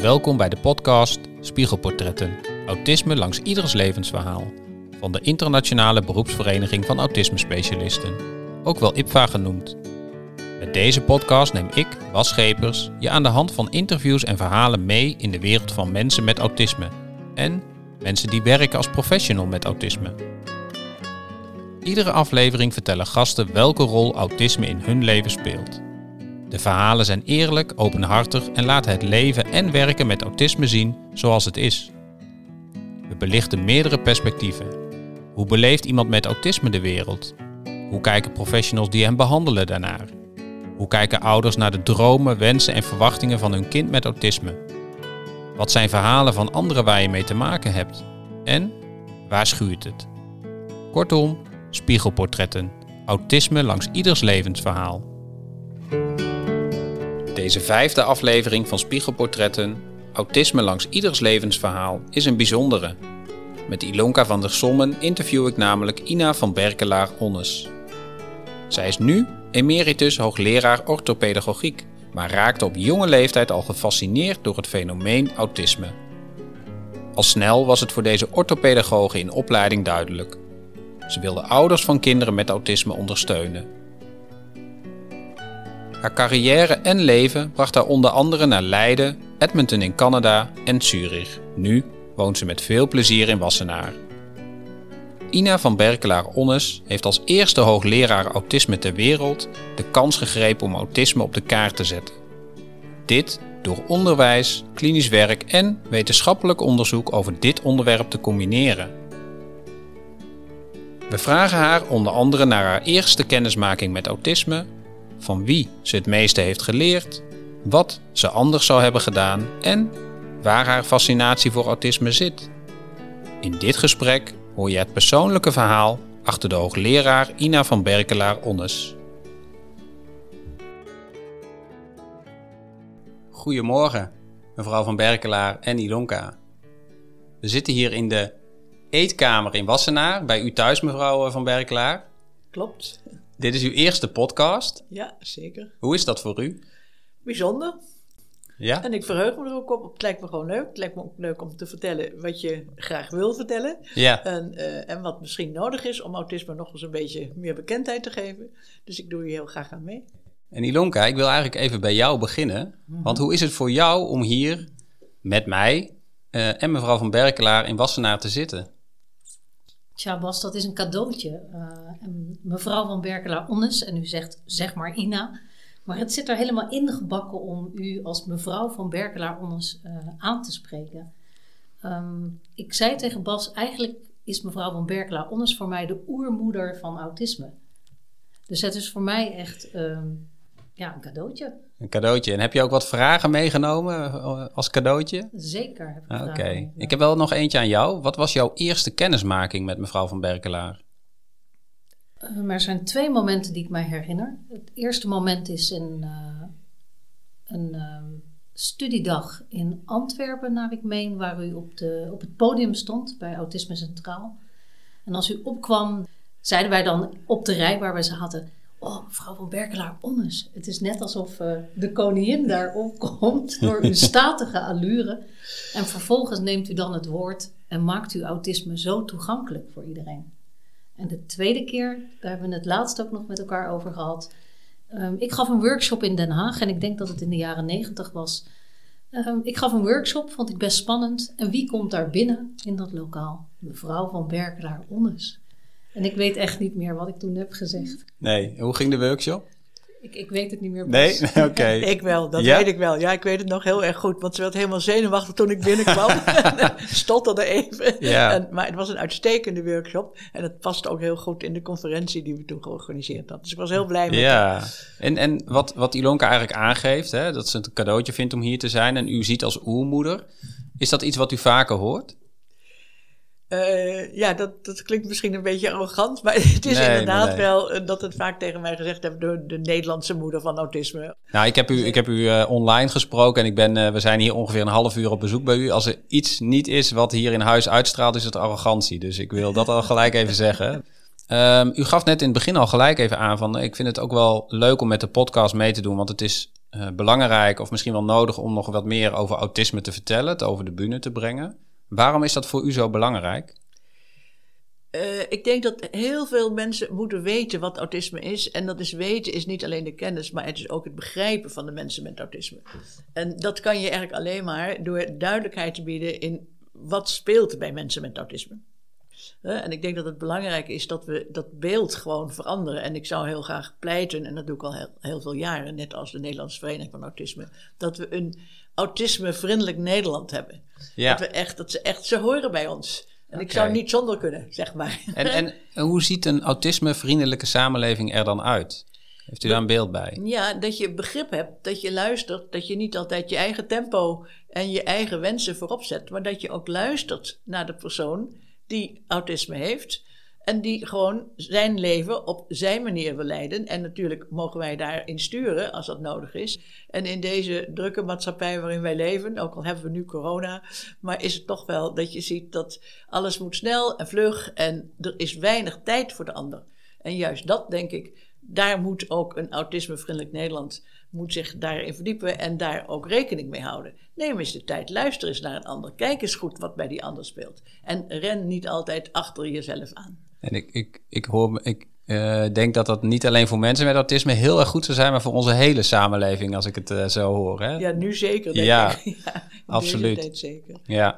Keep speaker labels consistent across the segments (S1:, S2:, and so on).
S1: welkom bij de podcast Spiegelportretten. Autisme langs ieders levensverhaal. Van de Internationale Beroepsvereniging van Autisme Specialisten, ook wel IPVA genoemd. Met deze podcast neem ik, Bas Schepers, je aan de hand van interviews en verhalen mee in de wereld van mensen met autisme. En mensen die werken als professional met autisme. Iedere aflevering vertellen gasten welke rol autisme in hun leven speelt. De verhalen zijn eerlijk, openhartig en laten het leven en werken met autisme zien zoals het is. We belichten meerdere perspectieven. Hoe beleeft iemand met autisme de wereld? Hoe kijken professionals die hem behandelen daarnaar? Hoe kijken ouders naar de dromen, wensen en verwachtingen van hun kind met autisme? Wat zijn verhalen van anderen waar je mee te maken hebt? En waar schuurt het? Kortom, spiegelportretten. Autisme langs ieders levensverhaal. Deze vijfde aflevering van Spiegelportretten, Autisme langs ieders levensverhaal, is een bijzondere. Met Ilonka van der Sommen interview ik namelijk Ina van Berkelaar-Onnes. Zij is nu emeritus hoogleraar orthopedagogiek, maar raakte op jonge leeftijd al gefascineerd door het fenomeen autisme. Al snel was het voor deze orthopedagoge in opleiding duidelijk. Ze wilde ouders van kinderen met autisme ondersteunen. Haar carrière en leven bracht haar onder andere naar Leiden, Edmonton in Canada en Zurich. Nu woont ze met veel plezier in Wassenaar. Ina van Berkelaar-Onnes heeft als eerste hoogleraar autisme ter wereld de kans gegrepen om autisme op de kaart te zetten. Dit door onderwijs, klinisch werk en wetenschappelijk onderzoek over dit onderwerp te combineren. We vragen haar onder andere naar haar eerste kennismaking met autisme, van wie ze het meeste heeft geleerd, wat ze anders zou hebben gedaan en waar haar fascinatie voor autisme zit. In dit gesprek hoor je het persoonlijke verhaal achter de hoogleraar Ina van Berkelaar-Onnes. Goedemorgen, mevrouw van Berkelaar en Ilonka. We zitten hier in de eetkamer in Wassenaar, bij u thuis, mevrouw van Berkelaar.
S2: Klopt.
S1: Dit is uw eerste podcast.
S2: Ja, zeker.
S1: Hoe is dat voor u?
S2: Bijzonder.
S1: Ja?
S2: En ik verheug me er ook op. Het lijkt me gewoon leuk. Het lijkt me ook leuk om te vertellen wat je graag wil vertellen.
S1: Ja.
S2: En, uh, en wat misschien nodig is om autisme nog eens een beetje meer bekendheid te geven. Dus ik doe hier heel graag aan mee.
S1: En Ilonka, ik wil eigenlijk even bij jou beginnen. Want hoe is het voor jou om hier met mij uh, en mevrouw van Berkelaar in Wassenaar te zitten?
S3: Bas, dat is een cadeautje. Uh, mevrouw van Berkelaar-Onnes, en u zegt zeg maar Ina. Maar het zit er helemaal ingebakken om u als mevrouw van Berkelaar-Onnes uh, aan te spreken. Um, ik zei tegen Bas, eigenlijk is mevrouw van Berkelaar-Onnes voor mij de oermoeder van autisme. Dus het is voor mij echt um, ja, een cadeautje.
S1: Een cadeautje. En heb je ook wat vragen meegenomen als cadeautje?
S3: Zeker. heb ik
S1: Oké.
S3: vragen
S1: Okay. Ik heb wel nog eentje aan jou. Wat was jouw eerste kennismaking met mevrouw van Berkelaar?
S3: Uh, er zijn twee momenten die ik mij herinner. Het eerste moment is in uh, een uh, studiedag in Antwerpen, naar ik meen, waar u op, de, op het podium stond bij Autisme Centraal. En als u opkwam, zeiden wij dan op de rij waar we zaten: Oh, mevrouw van Berkelaar-Onnes. Het is net alsof uh, de koningin daar opkomt door uw statige allure. En vervolgens neemt u dan het woord en maakt uw autisme zo toegankelijk voor iedereen. En de tweede keer, daar hebben we het laatst ook nog met elkaar over gehad. Um, ik gaf een workshop in Den Haag en ik denk dat het in de jaren negentig was. Um, ik gaf een workshop, vond ik best spannend. En wie komt daar binnen in dat lokaal? Mevrouw van Berkelaar-Onnes. En ik weet echt niet meer wat ik toen heb gezegd.
S1: Nee, hoe ging de workshop?
S3: Ik, ik weet het niet meer.
S1: Nee, oké. Okay.
S2: ik wel, dat
S1: ja?
S2: weet ik wel. Ja, ik weet het nog heel erg goed, want ze werd helemaal zenuwachtig toen ik binnenkwam. Stotterde even.
S1: Ja.
S2: En, maar het was een uitstekende workshop en het past ook heel goed in de conferentie die we toen georganiseerd hadden. Dus ik was heel blij met
S1: Ja, en, en wat, wat Ilonka eigenlijk aangeeft, hè, dat ze het een cadeautje vindt om hier te zijn en u ziet als oermoeder. Is dat iets wat u vaker hoort?
S2: Uh, ja, dat, dat klinkt misschien een beetje arrogant, maar het is
S1: Nee,
S2: inderdaad
S1: nee,
S2: wel uh, dat het vaak tegen mij gezegd hebben door de Nederlandse moeder van autisme.
S1: Nou, ik heb u, ik heb u uh, online gesproken en ik ben, uh, we zijn hier ongeveer een half uur op bezoek bij u. Als er iets niet is wat hier in huis uitstraalt, is het arrogantie. Dus ik wil dat al gelijk even zeggen. Um, u gaf net in het begin al gelijk even aan van, ik vind het ook wel leuk om met de podcast mee te doen, want het is eh, belangrijk of misschien wel nodig om nog wat meer over autisme te vertellen, het over de bühne te brengen. Waarom is dat voor u zo belangrijk?
S2: Uh, ik denk dat heel veel mensen moeten weten wat autisme is. En dat is weten is niet alleen de kennis, maar het is ook het begrijpen van de mensen met autisme. En dat kan je eigenlijk alleen maar door duidelijkheid te bieden in wat speelt bij mensen met autisme. En ik denk dat het belangrijk is dat we dat beeld gewoon veranderen. En ik zou heel graag pleiten, en dat doe ik al heel veel jaren, net als de Nederlandse Vereniging van Autisme, dat we een autisme-vriendelijk Nederland hebben. Ja. Dat, we echt, dat ze echt, ze horen bij ons. En ik zou niet zonder kunnen, zeg maar.
S1: En, en hoe ziet een autisme-vriendelijke samenleving er dan uit? Heeft u daar een beeld bij?
S2: Ja, dat je begrip hebt, dat je luistert, dat je niet altijd je eigen tempo en je eigen wensen voorop zet, maar dat je ook luistert naar de persoon die autisme heeft. En die gewoon zijn leven op zijn manier wil leiden. En natuurlijk mogen wij daarin sturen als dat nodig is. En in deze drukke maatschappij waarin wij leven, ook al hebben we nu corona, maar is het toch wel dat je ziet dat alles moet snel en vlug en er is weinig tijd voor de ander. En juist dat denk ik, daar moet ook een autismevriendelijk Nederland moet zich daarin verdiepen en daar ook rekening mee houden. Neem eens de tijd, luister eens naar een ander, kijk eens goed wat bij die ander speelt. En ren niet altijd achter jezelf aan.
S1: En ik, ik, ik, hoor, ik uh, denk dat dat niet alleen voor mensen met autisme heel erg goed zou zijn, maar voor onze hele samenleving, als ik het uh, zo hoor. Hè?
S2: Ja, nu zeker. Denk
S1: ja,
S2: ik.
S1: ja absoluut. zeker. Ja.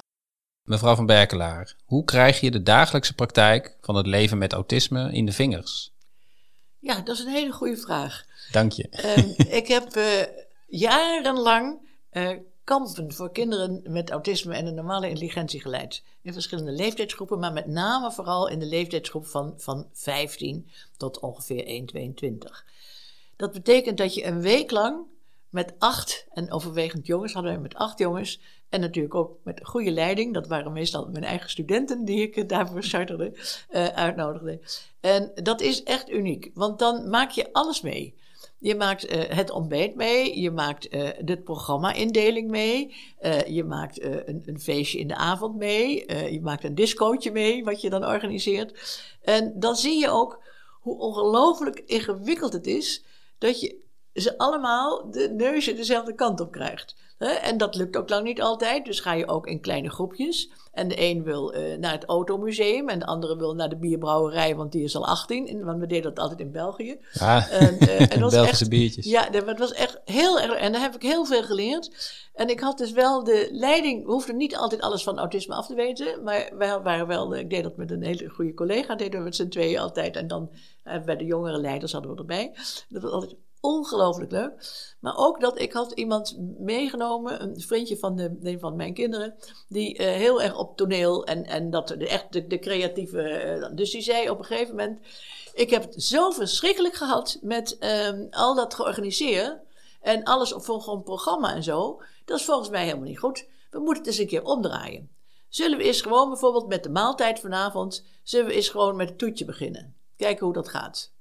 S1: Mevrouw van Berkelaar, hoe krijg je de dagelijkse praktijk van het leven met autisme in de vingers?
S2: Ja, dat is een hele goede vraag.
S1: Dank je.
S2: Uh, ik heb uh, jarenlang kampen voor kinderen met autisme en een normale intelligentie geleid. In verschillende leeftijdsgroepen, maar met name vooral in de leeftijdsgroep van, van 15 tot ongeveer 1,22. Dat betekent dat je een week lang met acht, en overwegend jongens hadden we met acht jongens, en natuurlijk ook met goede leiding, dat waren meestal mijn eigen studenten die ik daarvoor charterde, uh, uitnodigde. En dat is echt uniek, want dan maak je alles mee. Je maakt uh, het ontbijt mee, je maakt uh, de programma-indeling mee, uh, je maakt een, een, feestje in de avond mee, je maakt een discootje mee, wat je dan organiseert. En dan zie je ook hoe ongelooflijk ingewikkeld het is dat je ze allemaal de neuzen dezelfde kant op krijgt. En dat lukt ook lang niet altijd, dus ga je ook in kleine groepjes. En de een wil uh, naar het automuseum en de andere wil naar de bierbrouwerij, want die is al 18. Want we deden dat altijd in België.
S1: Ja, en, uh, en Belgische echt, biertjes.
S2: Ja, dat was echt heel erg. En daar heb ik heel veel geleerd. En ik had dus wel de leiding, we hoefden niet altijd alles van autisme af te weten. Maar wij waren wel, ik deed dat met een hele goede collega, deden we met z'n tweeën altijd. En dan uh, bij de jongere leiders hadden we erbij. Dat was altijd ongelooflijk leuk. Maar ook dat ik had iemand meegenomen, een vriendje van de, een van mijn kinderen, die uh, heel erg op toneel en, en dat echt de, creatieve. Uh, dus die zei op een gegeven moment: Ik heb het zo verschrikkelijk gehad met um, al dat georganiseerd en alles op een programma en zo. Dat is volgens mij helemaal niet goed. We moeten het eens een keer omdraaien. Zullen we eens gewoon bijvoorbeeld met de maaltijd vanavond, zullen we eens gewoon met het toetje beginnen? Kijken hoe dat gaat.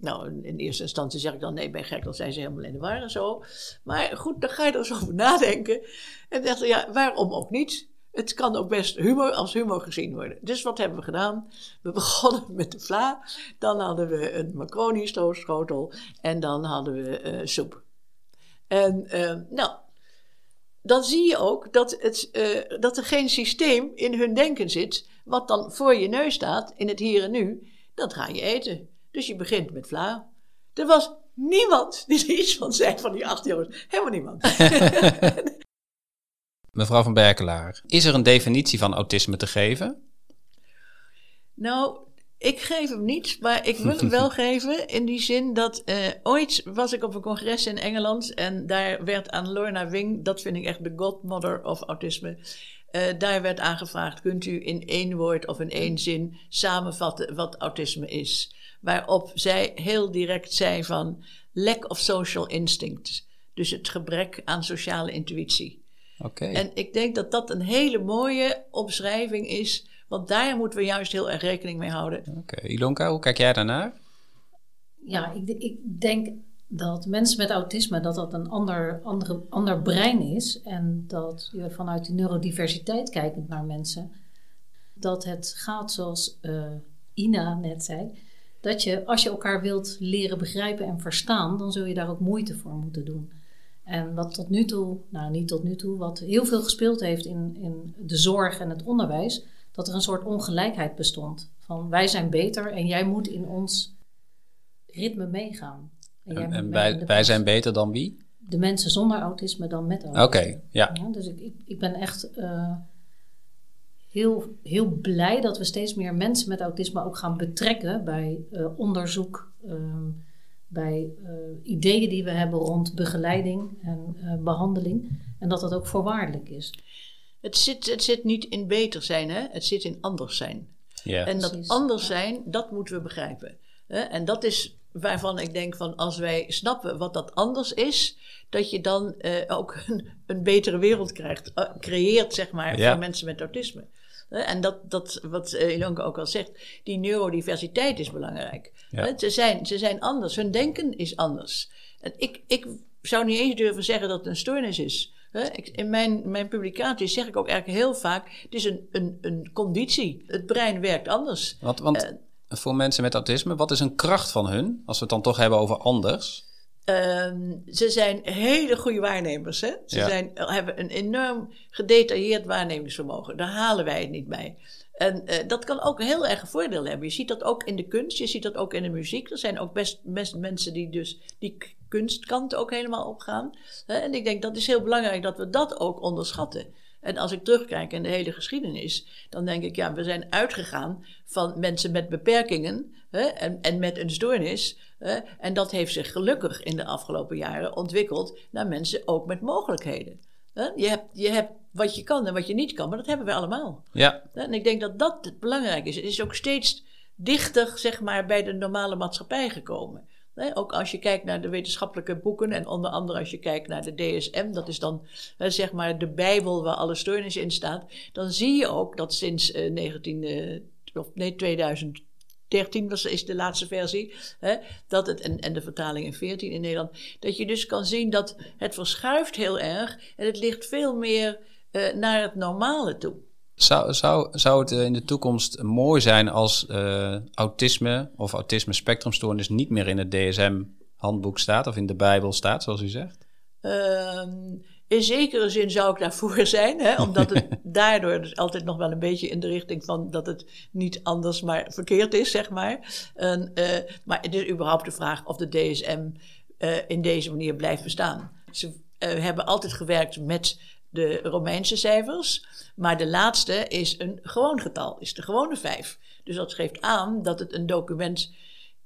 S2: Nou, in eerste instantie zeg ik dan, nee, ben gek, dan zijn ze helemaal in de war en zo. Maar goed, dan ga je er eens over nadenken. En dacht, ja, waarom ook niet? Het kan ook best humor als humor gezien worden. Dus wat hebben we gedaan? We begonnen met de vla. Dan hadden we een macaroni schotel. En dan hadden we uh, soep. En uh, nou, dan zie je ook dat, het, uh, dat er geen systeem in hun denken zit. Wat dan voor je neus staat, in het hier en nu. Dat ga je eten. Dus je begint met vla. Er was niemand die er iets van zei van die acht jongens. Helemaal niemand.
S1: Mevrouw van Berkelaar, is er een definitie van autisme te geven?
S2: Nou, ik geef hem niet, maar ik wil hem wel geven in die zin dat uh, ooit was ik op een congres in Engeland en daar werd aan Lorna Wing, dat vind ik echt de godmother of autisme, uh, daar werd aangevraagd: kunt u in één woord of in één zin samenvatten wat autisme is? Waarop zij heel direct zei van lack of social instinct. Dus het gebrek aan sociale intuïtie.
S1: Okay.
S2: En ik denk dat dat een hele mooie omschrijving is, want daar moeten we juist heel erg rekening mee houden.
S1: Oké, okay. Ilonka, hoe kijk jij daarnaar?
S3: Ja, ik, ik, denk dat mensen met autisme dat dat een ander, andere, ander brein is en dat je vanuit de neurodiversiteit kijkend naar mensen, dat het gaat zoals uh, Ina net zei dat je, als je elkaar wilt leren begrijpen en verstaan, dan zul je daar ook moeite voor moeten doen. En wat tot nu toe, nou niet tot nu toe, wat heel veel gespeeld heeft in, in de zorg en het onderwijs, dat er een soort ongelijkheid bestond. Van wij zijn beter en jij moet in ons ritme meegaan.
S1: En, en, en wij, wij zijn beter dan wie?
S3: De mensen zonder autisme dan met autisme.
S1: Oké, ja.
S3: ja. Dus ik, ik, ik ben echt uh, heel, heel blij dat we steeds meer mensen met autisme ook gaan betrekken bij uh, onderzoek, uh, bij uh, ideeën die we hebben rond begeleiding en behandeling. En dat dat ook voorwaardelijk is.
S2: Het zit, het zit niet in beter zijn, hè? het zit in anders zijn. Ja. En dat anders zijn, dat moeten we begrijpen. Hè? En dat is waarvan ik denk van als wij snappen wat dat anders is, dat je dan uh, ook een, een, betere wereld krijgt, uh, creëert, zeg maar, ja. voor mensen met autisme. En dat, dat wat Ilonka ook al zegt, die neurodiversiteit is belangrijk. Ja. Ze, zijn, ze zijn anders, hun denken is anders. En ik, ik zou niet eens durven zeggen dat het een stoornis is. In mijn, mijn publicaties zeg ik ook eigenlijk heel vaak: het is een, een, een conditie. Het brein werkt anders.
S1: Want, want voor mensen met autisme, wat is een kracht van hun, als we het dan toch hebben over anders?
S2: Uh, ze zijn hele goede waarnemers. Hè? Ze zijn, hebben een enorm gedetailleerd waarnemingsvermogen. Daar halen wij het niet bij. En uh, dat kan ook heel erg een voordeel hebben. Je ziet dat ook in de kunst, je ziet dat ook in de muziek. Er zijn ook best, best mensen die dus die kunstkant ook helemaal opgaan. En ik denk dat is heel belangrijk dat we dat ook onderschatten. En als ik terugkijk in de hele geschiedenis, dan denk ik, ja, we zijn uitgegaan van mensen met beperkingen hè, en, en met een stoornis. Hè, en dat heeft zich gelukkig in de afgelopen jaren ontwikkeld naar mensen ook met mogelijkheden. Hè. Je, hebt, je hebt wat je kan en wat je niet kan, maar dat hebben we allemaal.
S1: Ja.
S2: En ik denk dat dat belangrijk is. Het is ook steeds dichter, zeg maar, bij de normale maatschappij gekomen ook als je kijkt naar de wetenschappelijke boeken en onder andere als je kijkt naar de DSM, dat is dan zeg maar de Bijbel waar alle steuners in staat, dan zie je ook dat sinds uh, 19, uh, of nee, 2013 was, is de laatste versie, hè, dat het, en, en de vertaling in 14 in Nederland, dat je dus kan zien dat het verschuift heel erg en het ligt veel meer uh, naar het normale toe.
S1: Zou, zou, zou het eh, in de toekomst mooi zijn als uh, autisme of autisme spectrumstoornis niet meer in het DSM-handboek staat of in de Bijbel staat, zoals u zegt?
S2: Uh, in zekere zin zou ik daarvoor zijn, hè, omdat het daardoor dus altijd nog wel een beetje in de richting van dat het niet anders maar verkeerd is, zeg maar. En, uh, maar het is überhaupt de vraag of de DSM in deze manier blijft bestaan. Ze hebben altijd gewerkt met de Romeinse cijfers. Maar de laatste is een gewoon getal, is de gewone vijf. Dus dat geeft aan dat het een document,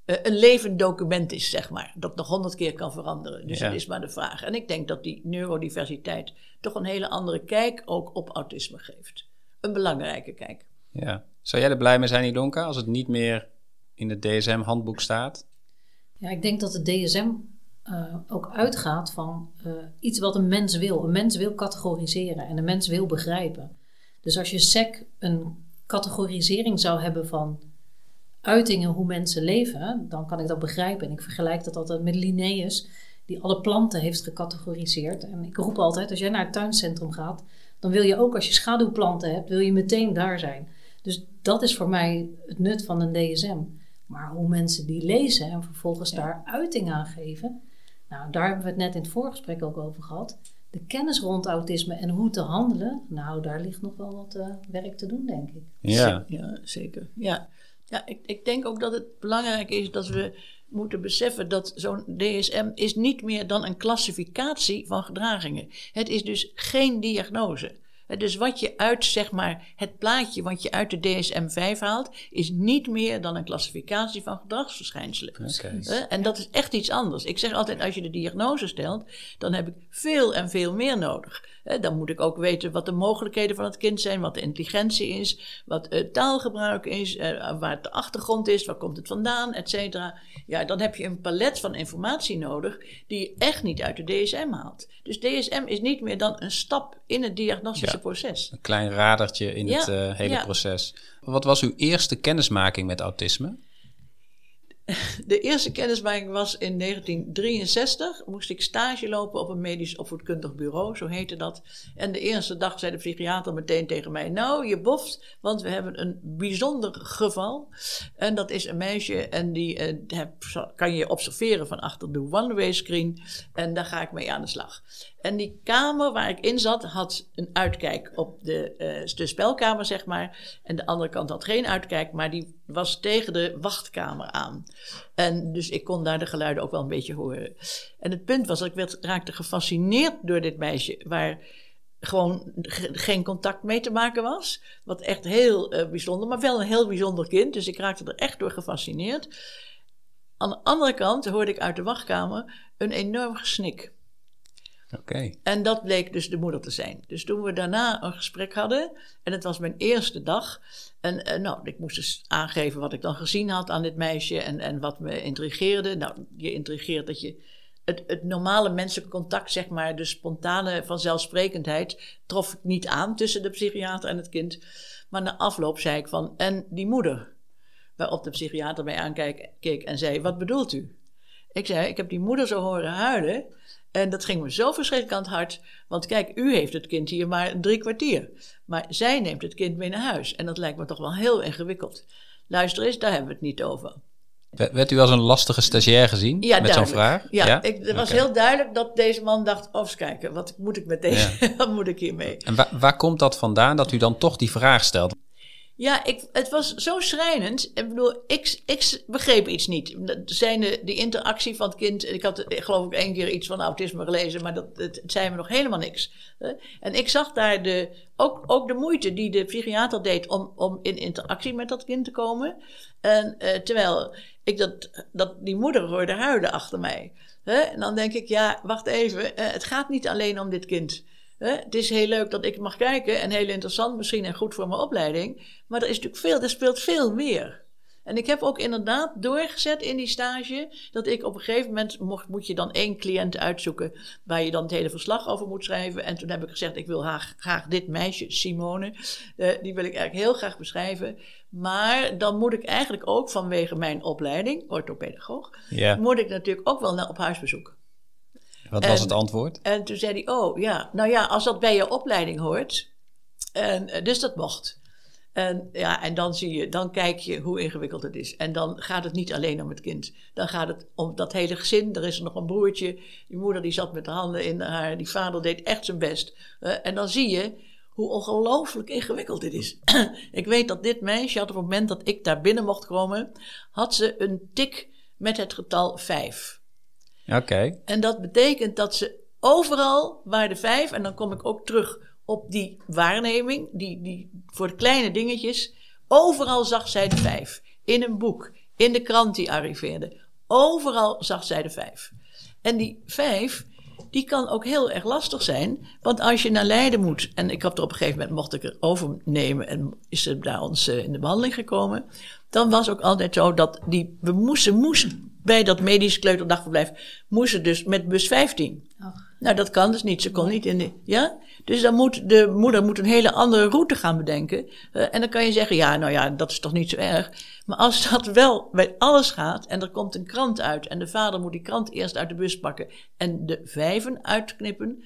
S2: uh, een levend document is, zeg maar. Dat nog honderd keer kan veranderen. Dus ja. dat is maar de vraag. En ik denk dat die neurodiversiteit toch een hele andere kijk ook op autisme geeft. Een belangrijke kijk.
S1: Ja. Zou jij er blij mee zijn, Ilonka, als het niet meer in het DSM-handboek staat?
S3: Ja, ik denk dat het DSM uh, ook uitgaat van uh, iets wat een mens wil. Een mens wil categoriseren en een mens wil begrijpen. Dus als je SEC een categorisering zou hebben van uitingen hoe mensen leven, dan kan ik dat begrijpen. En ik vergelijk dat altijd met Linnaeus, die alle planten heeft gecategoriseerd. En ik roep altijd, als jij naar het tuincentrum gaat, dan wil je ook als je schaduwplanten hebt, wil je meteen daar zijn. Dus dat is voor mij het nut van een DSM. Maar hoe mensen die lezen en vervolgens ja. daar uiting aan geven, nou, daar hebben we het net in het voorgesprek ook over gehad. De kennis rond autisme en hoe te handelen, nou, daar ligt nog wel wat uh, werk te doen, denk ik.
S2: Ja, ja zeker. Ja, ja ik, ik denk ook dat het belangrijk is dat we moeten beseffen dat zo'n DSM is niet meer dan een klassificatie van gedragingen. Het is dus geen diagnose. Dus wat je uit, zeg maar, het plaatje wat je uit de DSM-5 haalt, is niet meer dan een klassificatie van gedragsverschijnselen. Okay. En dat is echt iets anders. Ik zeg altijd, als je de diagnose stelt, dan heb ik veel en veel meer nodig. Dan moet ik ook weten wat de mogelijkheden van het kind zijn, wat de intelligentie is, wat het taalgebruik is, eh, waar de achtergrond is, waar komt het vandaan, et cetera. Ja, dan heb je een palet van informatie nodig die je echt niet uit de DSM haalt. Dus DSM is niet meer dan een stap in het diagnostische proces.
S1: Een klein radertje in het uh, hele proces. Wat was uw eerste kennismaking met autisme?
S2: de eerste kennismaking was in 1963. Moest ik stage lopen op een medisch opvoedkundig bureau, zo heette dat. En de eerste dag zei de psychiater meteen tegen mij: Nou, je boft, want we hebben een bijzonder geval. En dat is een meisje en die eh, kan je observeren van achter de one-way screen. En daar ga ik mee aan de slag. En die kamer waar ik in zat had een uitkijk op de, uh, de spelkamer, zeg maar. En de andere kant had geen uitkijk, maar die was tegen de wachtkamer aan. En dus ik kon daar de geluiden ook wel een beetje horen. En het punt was dat ik werd, raakte gefascineerd door dit meisje, waar gewoon geen contact mee te maken was. Wat echt heel uh, bijzonder, maar wel een heel bijzonder kind. Dus ik raakte er echt door gefascineerd. Aan de andere kant hoorde ik uit de wachtkamer een enorm gesnik. En dat bleek dus de moeder te zijn. Dus toen we daarna een gesprek hadden, en het was mijn eerste dag. En, en nou, ik moest dus aangeven wat ik dan gezien had aan dit meisje en, en wat me intrigeerde. Nou, je intrigeert dat je het, het normale menselijke contact, zeg maar, de spontane vanzelfsprekendheid, trof ik niet aan tussen de psychiater en het kind. Maar na afloop zei ik van, en die moeder? Waarop de psychiater mij aankeek en zei, wat bedoelt u? Ik zei, ik heb die moeder zo horen huilen. En dat ging me zo verschrikkelijk aan het hart. Want kijk, u heeft het kind hier maar drie kwartier. Maar zij neemt het kind mee naar huis. En dat lijkt me toch wel heel ingewikkeld. Luister eens, daar hebben we het niet over.
S1: Werd u als een lastige stagiair gezien
S2: ja,
S1: met zo'n vraag?
S2: Ja, ja? Ik, het was heel duidelijk dat deze man dacht... oh, eens kijken, wat moet ik met deze... wat moet ik hiermee?
S1: En waar, waar komt dat vandaan dat u dan toch die vraag stelt?
S2: Ja, ik, het was zo schrijnend. Ik bedoel, ik, ik begreep iets niet. Zijn de, interactie van het kind. Ik had geloof ik één keer iets van autisme gelezen, maar dat, het, het zei me nog helemaal niks. En ik zag daar de, ook, ook de moeite die de psychiater deed om, om in interactie met dat kind te komen. En uh, terwijl ik dat, dat die moeder hoorde huilen achter mij. En dan denk ik, ja, wacht even. Eh, het gaat niet alleen om dit kind. Het is heel leuk dat ik mag kijken en heel interessant misschien en goed voor mijn opleiding. Maar er is natuurlijk veel, er speelt veel meer. En ik heb ook inderdaad doorgezet in die stage dat ik op een gegeven moment mocht, moet je dan één cliënt uitzoeken waar je dan het hele verslag over moet schrijven. En toen heb ik gezegd, ik wil graag, graag dit meisje, Simone, uh, die wil ik eigenlijk heel graag beschrijven. Maar dan moet ik eigenlijk ook vanwege mijn opleiding, orthopedagoog, yeah. moet ik natuurlijk ook wel naar op huisbezoek.
S1: Wat was het antwoord?
S2: En toen zei hij, oh ja, nou ja, als dat bij je opleiding hoort. En, eh, dus dat mocht. En, ja, en dan zie je, dan kijk je hoe ingewikkeld het is. En dan gaat het niet alleen om het kind. Dan gaat het om dat hele gezin. Er is nog een broertje. Die moeder die zat met de handen in haar. Die vader deed echt zijn best. Uh, en dan zie je hoe ongelooflijk ingewikkeld dit is. ik weet dat dit meisje had op het moment dat ik daar binnen mocht komen, had ze een tik met het getal 5.
S1: Oké.
S2: En dat betekent dat ze overal waar de vijf, en dan kom ik ook terug op die waarneming, die, die, voor de kleine dingetjes, overal zag zij de vijf. In een boek, in de krant die arriveerde. Overal zag zij de vijf. En die vijf, die kan ook heel erg lastig zijn. Want als je naar Leiden moet, en ik had er op een gegeven moment, mocht ik er overnemen en is ze bij ons eh, in de behandeling gekomen. Dan was ook altijd zo dat die, we moesten, moesten bij dat medisch kleuterdagverblijf moesten dus met bus 15. Nou, dat kan dus niet. Ze kon niet in de. Ja? Dus dan moet de moeder moet een hele andere route gaan bedenken. Uh, en dan kan je zeggen: ja, nou ja, dat is toch niet zo erg. Maar als dat wel bij alles gaat en er komt een krant uit en de vader moet die krant eerst uit de bus pakken en de vijven uitknippen,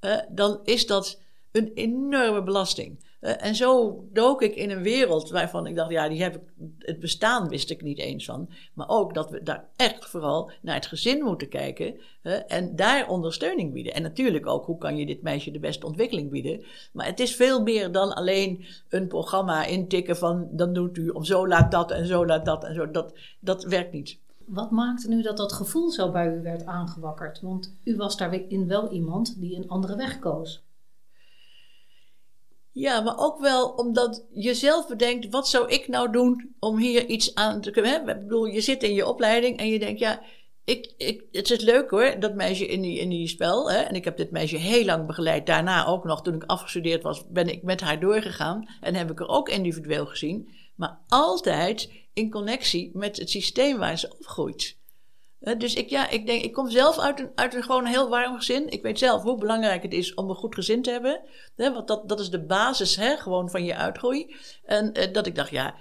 S2: uh, dan is dat een enorme belasting. Uh, en zo dook ik in een wereld waarvan ik dacht, ja, die heb ik, het bestaan wist ik niet eens van. Maar ook dat we daar echt vooral naar het gezin moeten kijken en daar ondersteuning bieden. En natuurlijk ook, hoe kan je dit meisje de beste ontwikkeling bieden? Maar het is veel meer dan alleen een programma intikken van, dan doet u om zo laat dat en zo laat dat en zo. Dat, dat werkt niet.
S3: Wat maakte nu dat dat gevoel zo bij u werd aangewakkerd? Want u was daarin wel iemand die een andere weg koos.
S2: Ja, maar ook wel omdat je zelf bedenkt, wat zou ik nou doen om hier iets aan te kunnen? Ik bedoel, je zit in je opleiding en je denkt, ja, ik, ik, het is leuk hoor, dat meisje in die, in die spel. Hè? En ik heb dit meisje heel lang begeleid. Daarna ook nog, toen ik afgestudeerd was, ben ik met haar doorgegaan. En heb ik er ook individueel gezien. Maar altijd in connectie met het systeem waar ze opgroeit dus ik, ja, ik denk, ik kom zelf uit een, uit een gewoon heel warm gezin. Ik weet zelf hoe belangrijk het is om een goed gezin te hebben. want dat, dat is de basis hè, gewoon van je uitgroei. En uh, dat ik dacht, ja,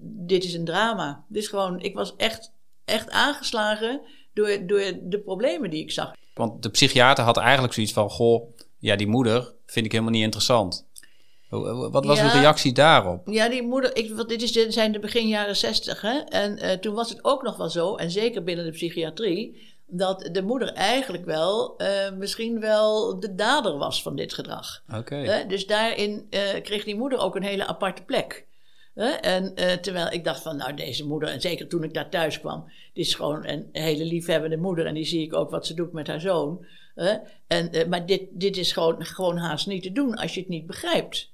S2: dit is een drama. Dit is gewoon, ik was echt echt aangeslagen door, door de problemen die ik zag.
S1: Want de psychiater had eigenlijk zoiets van: Goh, ja, die moeder vind ik helemaal niet interessant. Wat was
S2: Ja.
S1: uw reactie daarop?
S2: Ja, die moeder, ik, want dit is, de- zijn de begin jaren zestig. hè? En eh, toen was het ook nog wel zo, en zeker binnen de psychiatrie, dat de moeder eigenlijk wel eh, misschien wel de dader was van dit gedrag.
S1: Oké.
S2: Dus daarin eh, kreeg die moeder ook een hele aparte plek. En terwijl ik dacht van, nou deze moeder, en zeker toen ik daar thuis kwam, die is gewoon een hele liefhebbende moeder en die zie ik ook wat ze doet met haar zoon. En, maar dit, dit is gewoon, gewoon haast niet te doen als je het niet begrijpt.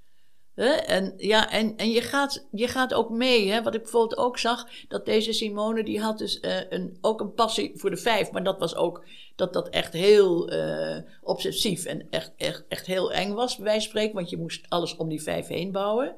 S2: En, ja, en, en je, gaat, je gaat ook mee. Hè? Wat ik bijvoorbeeld ook zag, dat deze Simone, die had dus eh, een, ook een passie voor de vijf. Maar dat was ook dat dat echt heel eh, obsessief en echt, echt, echt heel eng was, bij wijze van spreken. Want je moest alles om die vijf heen bouwen.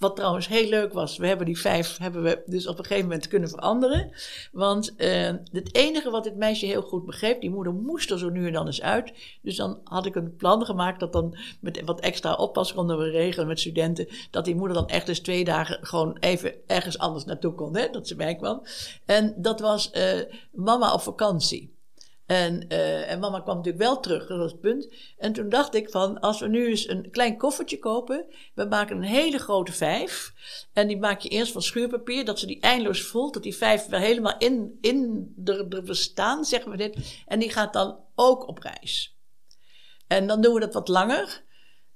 S2: Wat trouwens heel leuk was, we hebben die vijf hebben we dus op een gegeven moment kunnen veranderen. Want eh, het enige wat dit meisje heel goed begreep, die moeder moest er zo nu en dan eens uit. Dus dan had ik een plan gemaakt dat dan met wat extra oppas konden we regelen met studenten. Dat die moeder dan echt eens twee dagen gewoon even ergens anders naartoe kon, hè, dat ze bij kwam. En dat was eh, mama op vakantie. En, eh, en mama kwam natuurlijk wel terug, dat was het punt. En toen dacht ik van, als we nu eens een klein koffertje kopen. We maken een hele grote vijf. En die maak je eerst van schuurpapier, dat ze die eindeloos voelt. Dat die vijf weer helemaal in, in er, er bestaan, zeggen we dit. En die gaat dan ook op reis. En dan doen we dat wat langer.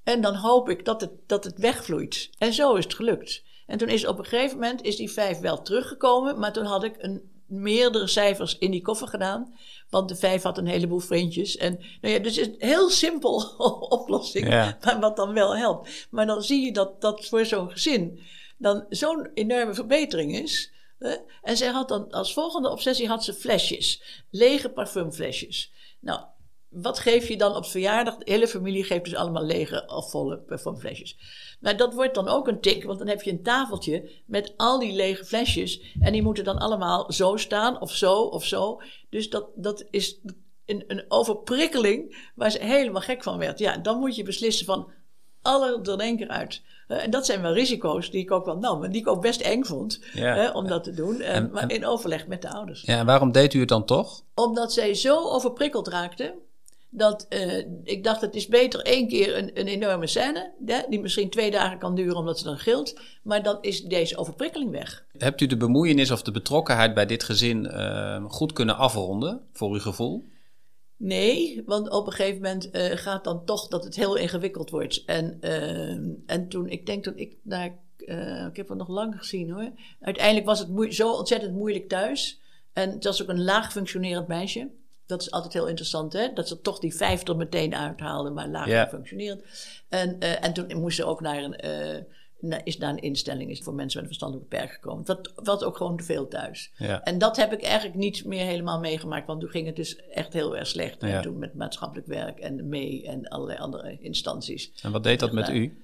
S2: En dan hoop ik dat het, dat het wegvloeit. En zo is het gelukt. En toen is op een gegeven moment is die vijf wel teruggekomen. Maar toen had ik een, meerdere cijfers in die koffer gedaan. Want de vijf had een heleboel vriendjes. En nou ja, dus het is een heel simpel oplossing.
S1: Ja.
S2: Maar wat dan wel helpt. Maar dan zie je dat dat voor zo'n gezin dan zo'n enorme verbetering is. hè. En zij had dan als volgende obsessie had ze flesjes. Lege parfumflesjes. Nou, wat geef je dan op verjaardag? De hele familie geeft dus allemaal lege of volle parfumflesjes. Maar dat wordt dan ook een tik, want dan heb je een tafeltje met al die lege flesjes. En die moeten dan allemaal zo staan, of zo, of zo. Dus dat, dat is een, een overprikkeling waar ze helemaal gek van werd. Ja, dan moet je beslissen van alle er denken uit. Eh, en dat zijn wel risico's die ik ook wel nam. En die ik ook best eng vond
S1: Ja.
S2: hè, om dat te doen. Eh,
S1: En-
S2: maar
S1: en-
S2: in overleg met de ouders
S1: Ja, en waarom deed u het dan toch?
S2: omdat zij zo overprikkeld raakte. Dat eh, ik dacht, het is beter één keer een, een enorme scène. Hè, die misschien twee dagen kan duren omdat ze dan gilt. Maar dan is deze overprikkeling weg.
S1: Hebt u de bemoeienis of de betrokkenheid bij dit gezin eh, goed kunnen afronden, voor uw gevoel?
S2: Nee, want op een gegeven moment eh, gaat dan toch dat het heel ingewikkeld wordt. En, eh, en toen, ik denk toen ik naar, eh, ik heb het nog lang gezien hoor. Uiteindelijk was het zo ontzettend moeilijk thuis. En het was ook een laag functionerend meisje. Dat is altijd heel interessant, hè? Dat ze toch die vijf er meteen uithaalden, maar laag
S1: Ja.
S2: functionerend. En, eh, en toen moest ze ook naar een, naar- is naar een instelling is voor mensen met een verstandelijke beperking gekomen. Dat was ook gewoon te veel thuis.
S1: Ja.
S2: En dat heb ik eigenlijk niet meer helemaal meegemaakt, want toen ging het dus echt heel erg slecht.
S1: Ja.
S2: En toen met maatschappelijk werk en mee en allerlei andere instanties.
S1: En wat deed dat met u?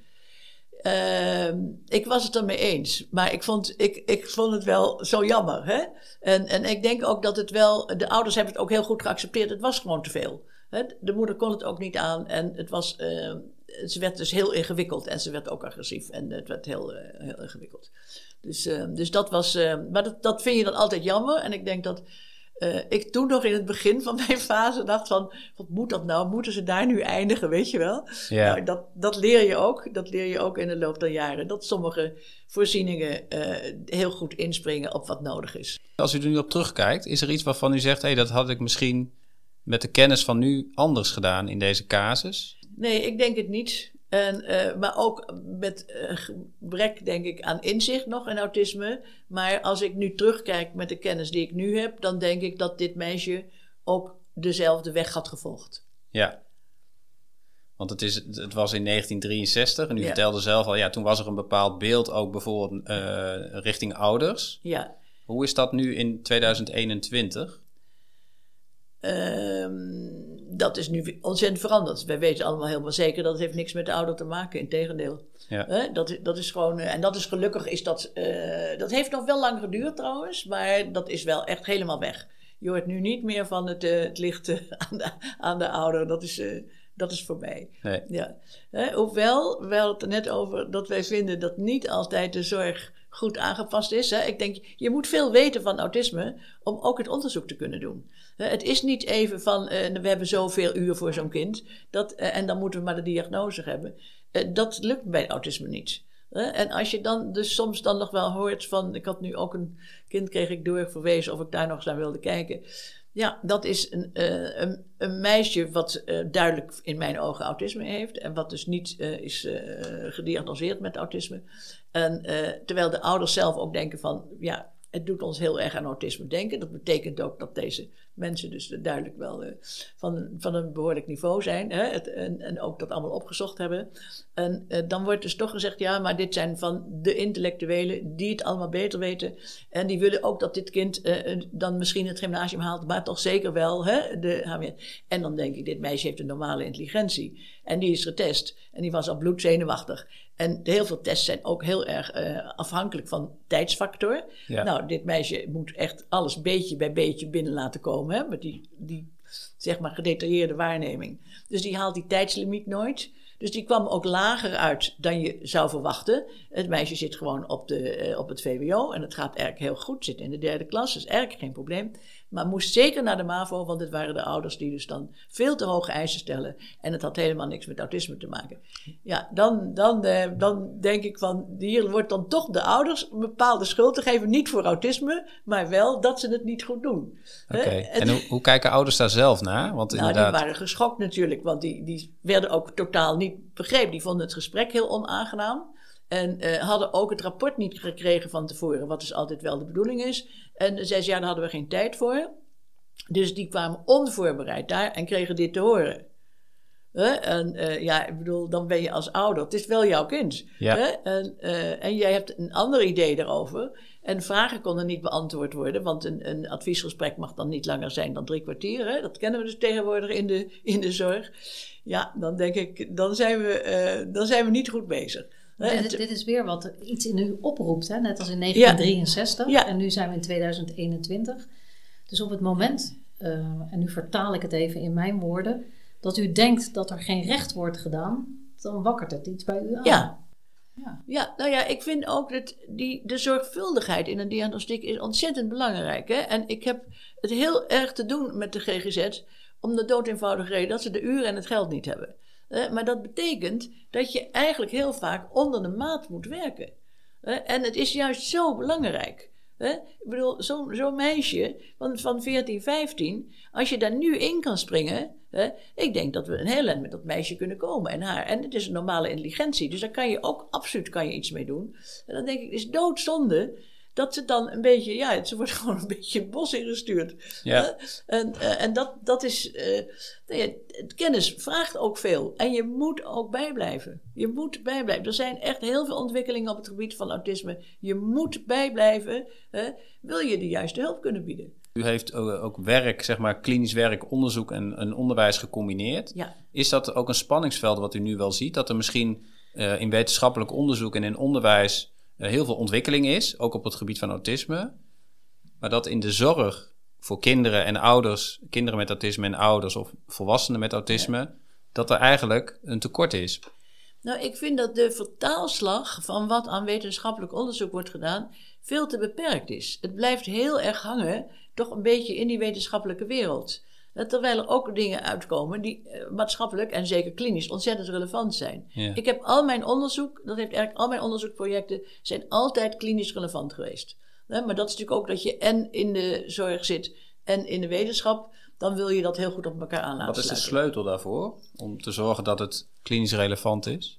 S2: Ehm, ik was het ermee eens, maar ik vond, ik, ik vond het wel zo jammer. Hè? En, en ik denk ook dat het wel, de ouders hebben het ook heel goed geaccepteerd, het was gewoon te veel. De moeder kon het ook niet aan en het was, ehm, ze werd dus heel ingewikkeld en ze werd ook agressief en het werd heel, eh, heel ingewikkeld. Dus, ehm, dus dat was, maar dat, dat vind je dan altijd jammer en ik denk dat eh, ik toen nog in het begin van mijn fase dacht van, wat moet dat nou? Moeten ze daar nu eindigen, weet je wel?
S1: Ja.
S2: Nou, dat, dat leer je ook. Dat leer je ook in de loop der jaren. Dat sommige voorzieningen eh, heel goed inspringen op wat nodig is.
S1: Als u er nu op terugkijkt, is er iets waarvan u zegt: hé, dat had ik misschien met de kennis van nu anders gedaan in deze casus?
S2: Nee, ik denk het niet. En, eh, maar ook met eh, gebrek, denk ik, aan inzicht nog in autisme. Maar als ik nu terugkijk met de kennis die ik nu heb, dan denk ik dat dit meisje ook dezelfde weg had gevolgd.
S1: Ja. Want het, is, het was in 1963 en u
S2: Ja.
S1: vertelde zelf al, ja, toen was er een bepaald beeld ook bijvoorbeeld eh, richting ouders.
S2: Ja.
S1: Hoe is dat nu in 2021?
S2: Ehm, dat is nu ontzettend veranderd. Wij weten allemaal helemaal zeker dat het heeft niks met de ouder te maken. Integendeel.
S1: Ja.
S2: Hè, dat, is- dat is gewoon, eh, en dat is gelukkig, is dat, eh, dat heeft nog wel lang geduurd trouwens, maar dat is wel echt helemaal weg. Je hoort nu niet meer van het, eh, het licht aan, de, aan de ouder, dat is, dat is voorbij.
S1: Nee.
S2: Ja. Hoewel, we hadden het er net over dat wij vinden dat niet altijd de zorg goed aangepast is. Hè. Ik denk, je moet veel weten van autisme om ook het onderzoek te kunnen doen. Het is niet even van, we hebben zoveel uur voor zo'n kind dat, en dan moeten we maar de diagnose hebben. dat lukt bij autisme niet. En als je dan dus soms dan nog wel hoort van, ik had nu ook een kind kreeg ik doorverwezen of ik daar nog eens naar wilde kijken. Ja, dat is een, uh, een, een, meisje wat uh, duidelijk in mijn ogen autisme heeft en wat dus niet uh, is gediagnoseerd met autisme. En terwijl de ouders zelf ook denken van, ja, het doet ons heel erg aan autisme denken. Dat betekent ook dat deze mensen dus duidelijk wel uh, van, van een behoorlijk niveau zijn. Hè? Het, en, en ook dat allemaal opgezocht hebben. En uh, dan wordt dus toch gezegd, ja, maar dit zijn van de intellectuelen die het allemaal beter weten. En die willen ook dat dit kind uh, dan misschien het gymnasium haalt, maar toch zeker wel hè, de. En dan denk ik, dit meisje heeft een normale intelligentie. En die is getest. En die was al bloedzenuwachtig. En heel veel tests zijn ook heel erg uh, afhankelijk van tijdsfactor. Ja. Nou, dit meisje moet echt alles beetje bij beetje binnen laten komen. Hè, met die, die zeg maar gedetailleerde waarneming. Dus die haalt die tijdslimiet nooit. Dus die kwam ook lager uit dan je zou verwachten. Het meisje zit gewoon op, de, uh, op het VWO en het gaat eigenlijk heel goed. Zit in de derde klas, dus eigenlijk geen probleem. Maar moest zeker naar de MAVO, want het waren de ouders die dus dan veel te hoge eisen stellen. En het had helemaal niks met autisme te maken. Ja, dan, dan, uh, dan denk ik van, hier wordt dan toch de ouders een bepaalde schuld te geven. Niet voor autisme, maar wel dat ze het niet goed doen.
S1: Oké, okay. en, en hoe, hoe, kijken ouders daar zelf naar? Want
S2: nou,
S1: inderdaad...
S2: die waren geschokt natuurlijk, want die, die werden ook totaal niet begrepen. Die vonden het gesprek heel onaangenaam. En uh, hadden ook het rapport niet gekregen van tevoren, wat dus altijd wel de bedoeling is. En zei ze, ja, daar hadden we geen tijd voor. Dus die kwamen onvoorbereid daar en kregen dit te horen. En uh, ja, ik bedoel, dan ben je als ouder. Het is wel jouw kind. Ja. En, uh, en jij hebt een ander idee daarover. En vragen konden niet beantwoord worden, want een, een adviesgesprek mag dan niet langer zijn dan drie kwartier. Hè? Dat kennen we dus tegenwoordig in de, in de zorg. Ja, dan denk ik, dan zijn we, dan zijn we niet goed bezig.
S3: Dit, dit, is weer wat iets in u oproept, hè? net als in 1963. Ja. En nu zijn we in 2021. Dus op het moment, uh, en nu vertaal ik het even in mijn woorden, dat u denkt dat er geen recht wordt gedaan, dan wakkert het iets bij u aan.
S2: Ja. Ja. ja, nou ja, ik vind ook dat die, de zorgvuldigheid in een diagnostiek is ontzettend belangrijk. Hè? En ik heb het heel erg te doen met de GGZ om de dood eenvoudige reden dat ze de uren en het geld niet hebben. Maar dat betekent dat je eigenlijk heel vaak onder de maat moet werken. En het is juist zo belangrijk. Ik bedoel, zo'n zo meisje van, van 14, 15, als je daar nu in kan springen. ik denk dat we een heel eind met dat meisje kunnen komen. En, haar, en het is een normale intelligentie, dus daar kan je ook absoluut kan je iets mee doen. En dan denk ik, het is doodzonde dat ze dan een beetje, ja, ze wordt gewoon een beetje het bos ingestuurd. Ja. en, uh, en dat, dat is, uh, nee, kennis vraagt ook veel. En je moet ook bijblijven. Je moet bijblijven. Er zijn echt heel veel ontwikkelingen op het gebied van autisme. Je moet bijblijven, uh, wil je de juiste hulp kunnen bieden.
S1: U heeft ook werk, zeg maar klinisch werk, onderzoek en, en onderwijs gecombineerd. Ja. Is dat ook een spanningsveld wat u nu wel ziet? Dat er misschien in wetenschappelijk onderzoek en in onderwijs eh, heel veel ontwikkeling is, ook op het gebied van autisme. Maar dat in de zorg voor kinderen en ouders, kinderen met autisme en ouders of volwassenen met autisme, dat er eigenlijk een tekort is.
S2: Nou, ik vind dat de vertaalslag van wat aan wetenschappelijk onderzoek wordt gedaan veel te beperkt is. Het blijft heel erg hangen, toch een beetje in die wetenschappelijke wereld. Terwijl er ook dingen uitkomen die uh, maatschappelijk en zeker klinisch ontzettend relevant zijn. Ja. Ik heb al mijn onderzoek, dat heeft eigenlijk al mijn onderzoekprojecten, zijn altijd klinisch relevant geweest. maar dat is natuurlijk ook dat je en in de zorg zit en in de wetenschap. Dan wil je dat heel goed op elkaar aanlaten.
S1: Wat is de sleutel daarvoor? Om te zorgen dat het klinisch relevant is?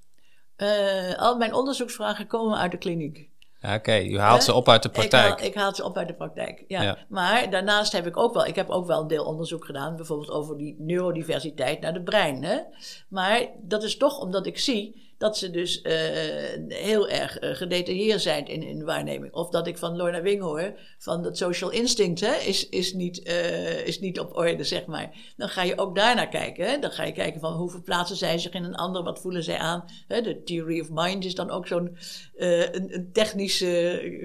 S2: Uh, al mijn onderzoeksvragen komen uit de kliniek.
S1: Ja, Oké, u haalt ze op uit de praktijk.
S2: Ik haal, ik haal, ze op uit de praktijk, ja. Maar daarnaast heb ik ook wel, ik heb ook wel een deel onderzoek gedaan, bijvoorbeeld over die neurodiversiteit naar het brein. Hè? Maar dat is toch omdat ik zie dat ze dus uh, heel erg uh, gedetailleerd zijn in, in waarneming. Of dat ik van Lorna Wing hoor, van dat social instinct hè, is, is, niet, uh, is niet op orde, zeg maar. Dan ga je ook daarnaar kijken. Hè? Dan ga je kijken van hoe verplaatsen zij zich in een ander, wat voelen zij aan. Hè? De theory of mind is dan ook zo'n een, een technisch,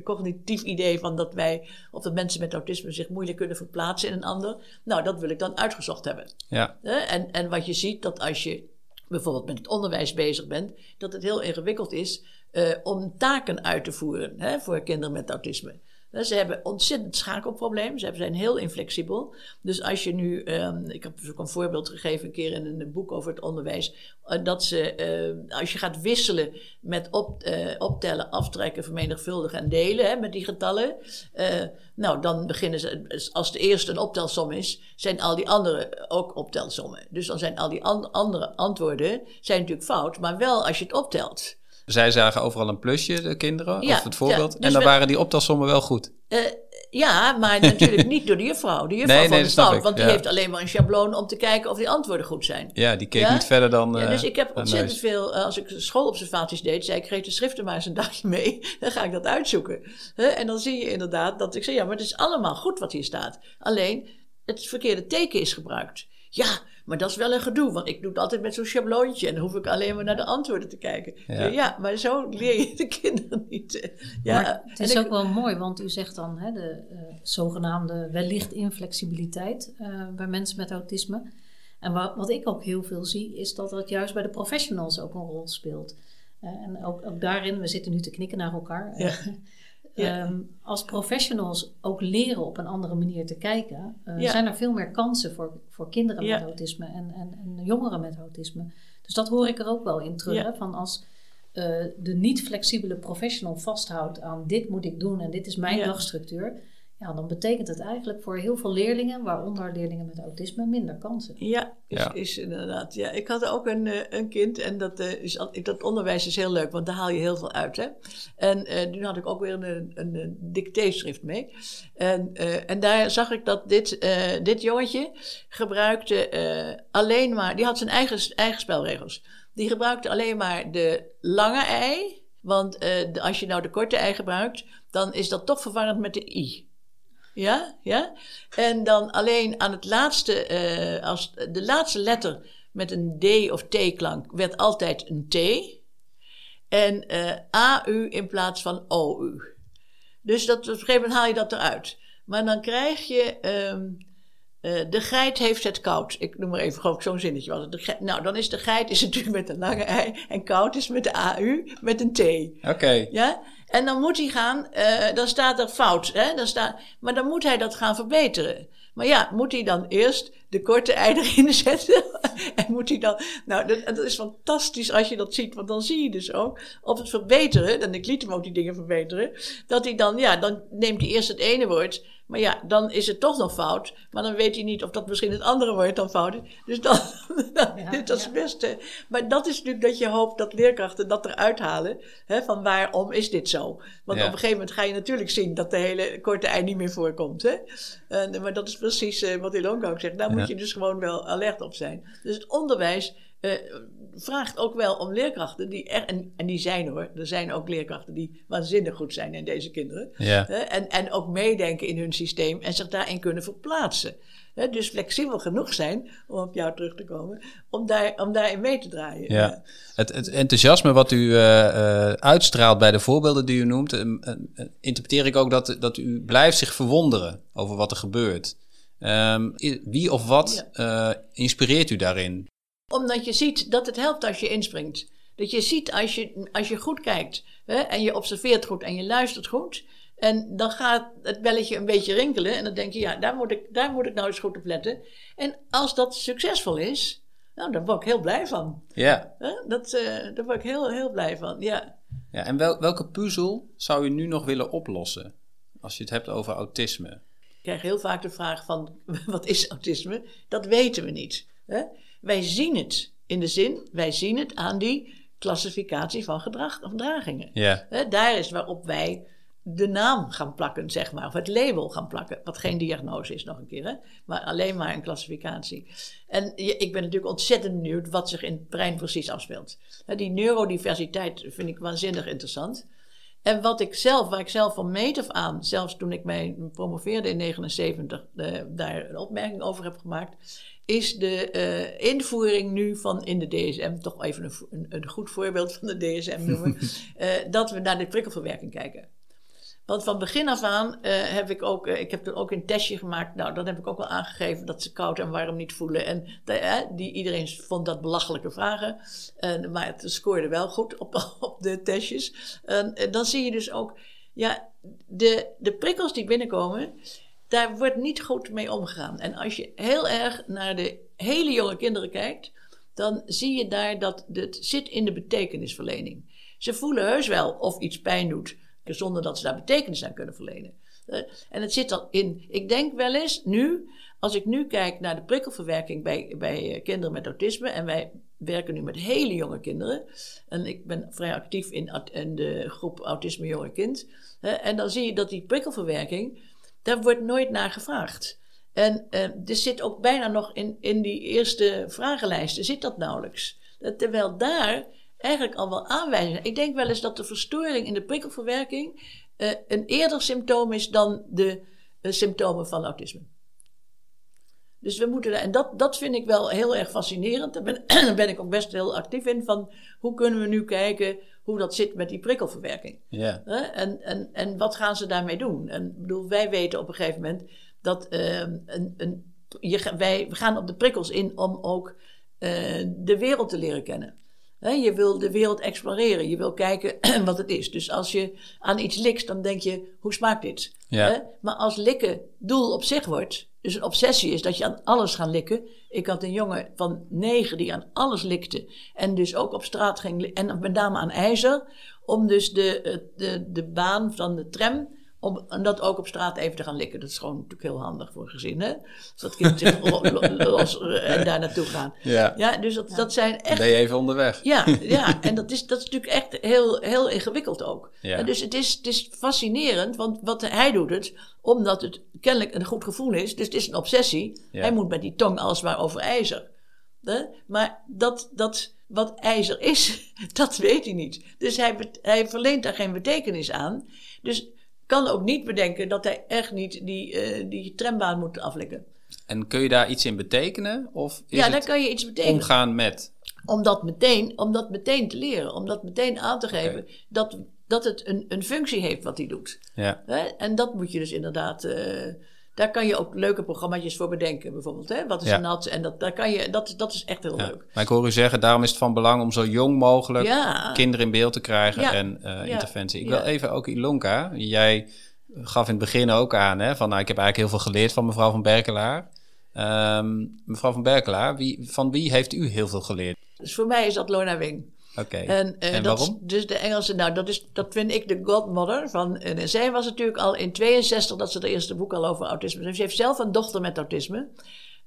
S2: cognitief idee van dat wij, of dat mensen met autisme zich moeilijk kunnen verplaatsen in een ander. Nou, dat wil ik dan uitgezocht hebben. Ja. En, en wat je ziet, dat als je bijvoorbeeld met het onderwijs bezig bent, dat het heel ingewikkeld is eh, om taken uit te voeren hè, voor kinderen met autisme. Ze hebben ontzettend schakelprobleem. Ze zijn heel inflexibel. Dus als je nu, um, ik heb ook een voorbeeld gegeven een keer in een boek over het onderwijs, uh, dat ze, uh, als je gaat wisselen met op, uh, optellen, aftrekken, vermenigvuldigen en delen hè, met die getallen, nou dan beginnen ze, als de eerste een optelsom is, zijn al die andere ook optelsommen. Dus dan zijn al die an andere antwoorden zijn natuurlijk fout, maar wel als je het optelt.
S1: Zij zagen overal een plusje, de kinderen, of het voorbeeld. Dus en dan waren die optelsommen wel goed.
S2: Uh, ja, maar natuurlijk niet door de juffrouw. De juffrouw nee, van de fout, want die heeft alleen maar een schabloon om te kijken of die antwoorden goed zijn.
S1: Ja, die keek niet verder dan.
S2: ja, dus ik heb ontzettend veel, uh, als ik schoolobservaties deed, zei ik: geef de schriften maar eens een dagje mee, dan ga ik dat uitzoeken. en dan zie je inderdaad dat ik zeg: ja, maar het is allemaal goed wat hier staat. Alleen het verkeerde teken is gebruikt. Ja, maar dat is wel een gedoe, want ik doe het altijd met zo'n schabloontje en dan hoef ik alleen maar naar de antwoorden te kijken. Ja, ja maar zo leer je de kinderen niet. Ja,
S3: het is ook wel mooi, want u zegt dan hè, de uh, zogenaamde wellicht inflexibiliteit uh, bij mensen met autisme. En wat, wat, ik ook heel veel zie, is dat dat juist bij de professionals ook een rol speelt. Uh, en ook, ook, daarin, we zitten nu te knikken naar elkaar. Ja. Ehm, als professionals ook leren op een andere manier te kijken, uh, zijn er veel meer kansen voor, voor kinderen met autisme en, en, en, jongeren met autisme. Dus dat hoor ik er ook wel in terug. Van als uh, de niet flexibele professional vasthoudt aan dit moet ik doen en dit is mijn dagstructuur ja, dan betekent het eigenlijk voor heel veel leerlingen, waaronder leerlingen met autisme, minder kansen.
S2: Ja, is, ja. is inderdaad. Ja, ik had ook een, uh, een kind en dat, uh, is, dat onderwijs is heel leuk, want daar haal je heel veel uit. Hè? En uh, toen had ik ook weer een, een, een dictéschrift mee. En, en daar zag ik dat dit, dit jongetje gebruikte alleen maar, die had zijn eigen, eigen spelregels. Die gebruikte alleen maar de lange ei, want de, als je nou de korte ei gebruikt, dan is dat toch verwarrend met de i. Ja, ja. En dan alleen aan het laatste, uh, als de laatste letter met een D of T-klank werd altijd een T. En uh, eh, AU in plaats van OU. Dus dat, op een gegeven moment haal je dat eruit. Maar dan krijg je. Um, uh, de geit heeft het koud. Ik noem maar even gewoon zo'n zinnetje. Was het. nou, dan is de geit is natuurlijk met een lange ei. En koud is met de AU met een T.
S1: Oké.
S2: Ja? En dan moet hij gaan, uh, dan staat er fout. Hè? Dan staat, maar dan moet hij dat gaan verbeteren. Maar ja, moet hij dan eerst de korte ei erin zetten? en moet hij dan. Nou, dat, dat, is fantastisch als je dat ziet, want dan zie je dus ook op het verbeteren. En ik liet hem ook die dingen verbeteren. Dat hij dan, ja, dan neemt hij eerst het ene woord. Maar ja, dan is het toch nog fout. Maar dan weet hij niet of dat misschien het andere woord dan fout is. Dus dan, ja, dat is het beste. Maar dat is natuurlijk dat je hoopt dat leerkrachten dat eruit halen. Hè, van waarom is dit zo? Want op een gegeven moment ga je natuurlijk zien dat de hele korte ei niet meer voorkomt. Hè? Maar dat is precies uh, wat Ilonka ook zegt. Daar moet je dus gewoon wel alert op zijn. Dus het onderwijs uh, vraagt ook wel om leerkrachten die er, en, en, die zijn hoor, er zijn ook leerkrachten die waanzinnig goed zijn in deze kinderen.
S1: Ja.
S2: en, en ook meedenken in hun systeem en zich daarin kunnen verplaatsen. dus flexibel genoeg zijn, om op jou terug te komen, om, daar, om daarin mee te draaien.
S1: Ja. Het, het enthousiasme wat u uh, uitstraalt bij de voorbeelden die u noemt, interpreteer ik ook dat, dat u blijft zich verwonderen over wat er gebeurt. Um, wie of wat inspireert u daarin?
S2: Omdat je ziet dat het helpt als je inspringt. Dat je ziet als je, als je goed kijkt hè, en je observeert goed en je luistert goed. En dan gaat het belletje een beetje rinkelen. En dan denk je, ja, daar moet ik, daar moet ik nou eens goed op letten. En als dat succesvol is, nou, daar word ik heel blij van.
S1: Ja.
S2: Dat, uh, daar word ik heel, heel blij van, ja.
S1: ja en wel, welke puzzel zou je nu nog willen oplossen? Als je het hebt over autisme.
S2: Ik krijg heel vaak de vraag van, wat is autisme? Dat weten we niet. Hè? Wij zien het in de zin, wij zien het aan die klassificatie van gedrag, gedragingen.
S1: Ja.
S2: Daar is waarop wij de naam gaan plakken, zeg maar, of het label gaan plakken, wat geen diagnose is nog een keer, hè? maar alleen maar een klassificatie. En ik ben natuurlijk ontzettend benieuwd wat zich in het brein precies afspeelt. Die neurodiversiteit vind ik waanzinnig interessant. En wat ik zelf, waar ik zelf van meet af aan, zelfs toen ik mij promoveerde in 79, uh, daar een opmerking over heb gemaakt, is de uh, invoering nu van in de DSM, toch even een, een, een goed voorbeeld van de DSM noemen, uh, dat we naar de prikkelverwerking kijken. Want van begin af aan eh, heb ik ook, eh, ik heb er ook een testje gemaakt. Nou, dan heb ik ook wel aangegeven dat ze koud en warm niet voelen. En die, iedereen vond dat belachelijke vragen. maar het scoorde wel goed op, op de testjes. En dan zie je dus ook, ja, de, de prikkels die binnenkomen, daar wordt niet goed mee omgegaan. En als je heel erg naar de hele jonge kinderen kijkt, dan zie je daar dat het zit in de betekenisverlening. Ze voelen heus wel of iets pijn doet, zonder dat ze daar betekenis aan kunnen verlenen. Eh, en het zit dan in, ik denk wel eens nu, als ik nu kijk naar de prikkelverwerking bij, bij eh, kinderen met autisme, en wij werken nu met hele jonge kinderen, en ik ben vrij actief in, in de groep Autisme Jonge Kind, en dan zie je dat die prikkelverwerking, daar wordt nooit naar gevraagd. En uh, er zit ook bijna nog in, in die eerste vragenlijsten, zit dat nauwelijks. Terwijl daar eigenlijk al wel aanwijzingen. Ik denk wel eens dat de verstoring in de prikkelverwerking uh, een eerder symptoom is dan de uh, symptomen van autisme. Dus we moeten, en dat, dat vind ik wel heel erg fascinerend. Daar ben, daar ben ik ook best heel actief in. Van hoe kunnen we nu kijken hoe dat zit met die prikkelverwerking?
S1: Ja.
S2: En, en, en wat gaan ze daarmee doen? En bedoel, wij weten op een gegeven moment dat ehm, een, een, je, wij we gaan op de prikkels in om ook de wereld te leren kennen je wil de wereld exploreren. Je wil kijken wat het is. Dus als je aan iets likt, dan denk je, hoe smaakt dit? Maar als likken doel op zich wordt, dus een obsessie is dat je aan alles gaat likken. Ik had een jongen van negen die aan alles likte. En dus ook op straat ging, en met name aan ijzer. Om dus de, de, de baan van de tram om dat ook op straat even te gaan likken. Dat is gewoon natuurlijk heel handig voor een gezin, hè? Dus dat kind zich los en daar naartoe gaan.
S1: Ja,
S2: ja dus dat, dat zijn echt...
S1: Ben je even onderweg.
S2: Ja, ja en dat is, dat is natuurlijk echt heel, heel ingewikkeld ook. Ja. dus het is, het is fascinerend, want wat, hij doet het omdat het kennelijk een goed gevoel is. Dus het is een obsessie. Hij moet met die tong alsmaar over ijzer. Hè? Maar dat... dat wat ijzer is, dat weet hij niet. Dus hij, hij verleent daar geen betekenis aan. Dus kan ook niet bedenken dat hij echt niet die, uh, die trambaan moet aflikken.
S1: En kun je daar iets in betekenen? Of is
S2: ja, daar kan je iets betekenen.
S1: Omgaan met.
S2: Om dat meteen, om dat meteen te leren. Om dat meteen aan te geven dat, dat het een, een functie heeft wat hij doet.
S1: Ja.
S2: En dat moet je dus inderdaad. Uh, daar kan je ook leuke programma's voor bedenken, bijvoorbeeld. Hè? Wat is ja. nat? En dat, daar kan je, dat, dat is echt heel leuk.
S1: Maar ik hoor u zeggen, daarom is het van belang om zo jong mogelijk kinderen in beeld te krijgen en uh, interventie. Ik wil even ook Ilonka. Jij gaf in het begin ook aan, hè, van nou, ik heb eigenlijk heel veel geleerd van mevrouw van Berkelaar. Um, mevrouw van Berkelaar, wie, van wie heeft u heel veel geleerd?
S2: Dus voor mij is dat Lorna Wing.
S1: Oké.
S2: En,
S1: uh, en
S2: dat,
S1: waarom?
S2: Dus de Engelse, nou, dat, is, dat vind ik de godmother. Van, en zij was natuurlijk al in 62 dat ze de eerste boek al over autisme schreef. Ze heeft zelf een dochter met autisme.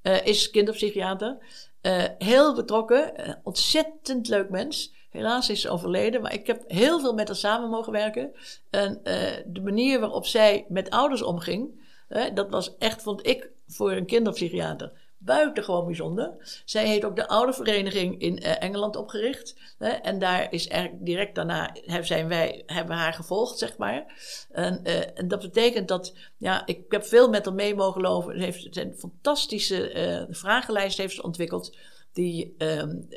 S2: Uh, is kinderpsychiater. Uh, heel betrokken. ontzettend leuk mens. Helaas is ze overleden, maar ik heb heel veel met haar samen mogen werken. En de manier waarop zij met ouders omging, dat was echt, vond ik, voor een kinderpsychiater buitengewoon bijzonder. Zij heeft ook de oude vereniging in uh, Engeland opgericht. Hè, en daar is eigenlijk direct daarna zijn wij, hebben haar gevolgd, zeg maar. En, uh, en dat betekent dat, ja, ik heb veel met haar mee mogen lopen. Ze heeft een fantastische uh, vragenlijst heeft ze ontwikkeld. Die um,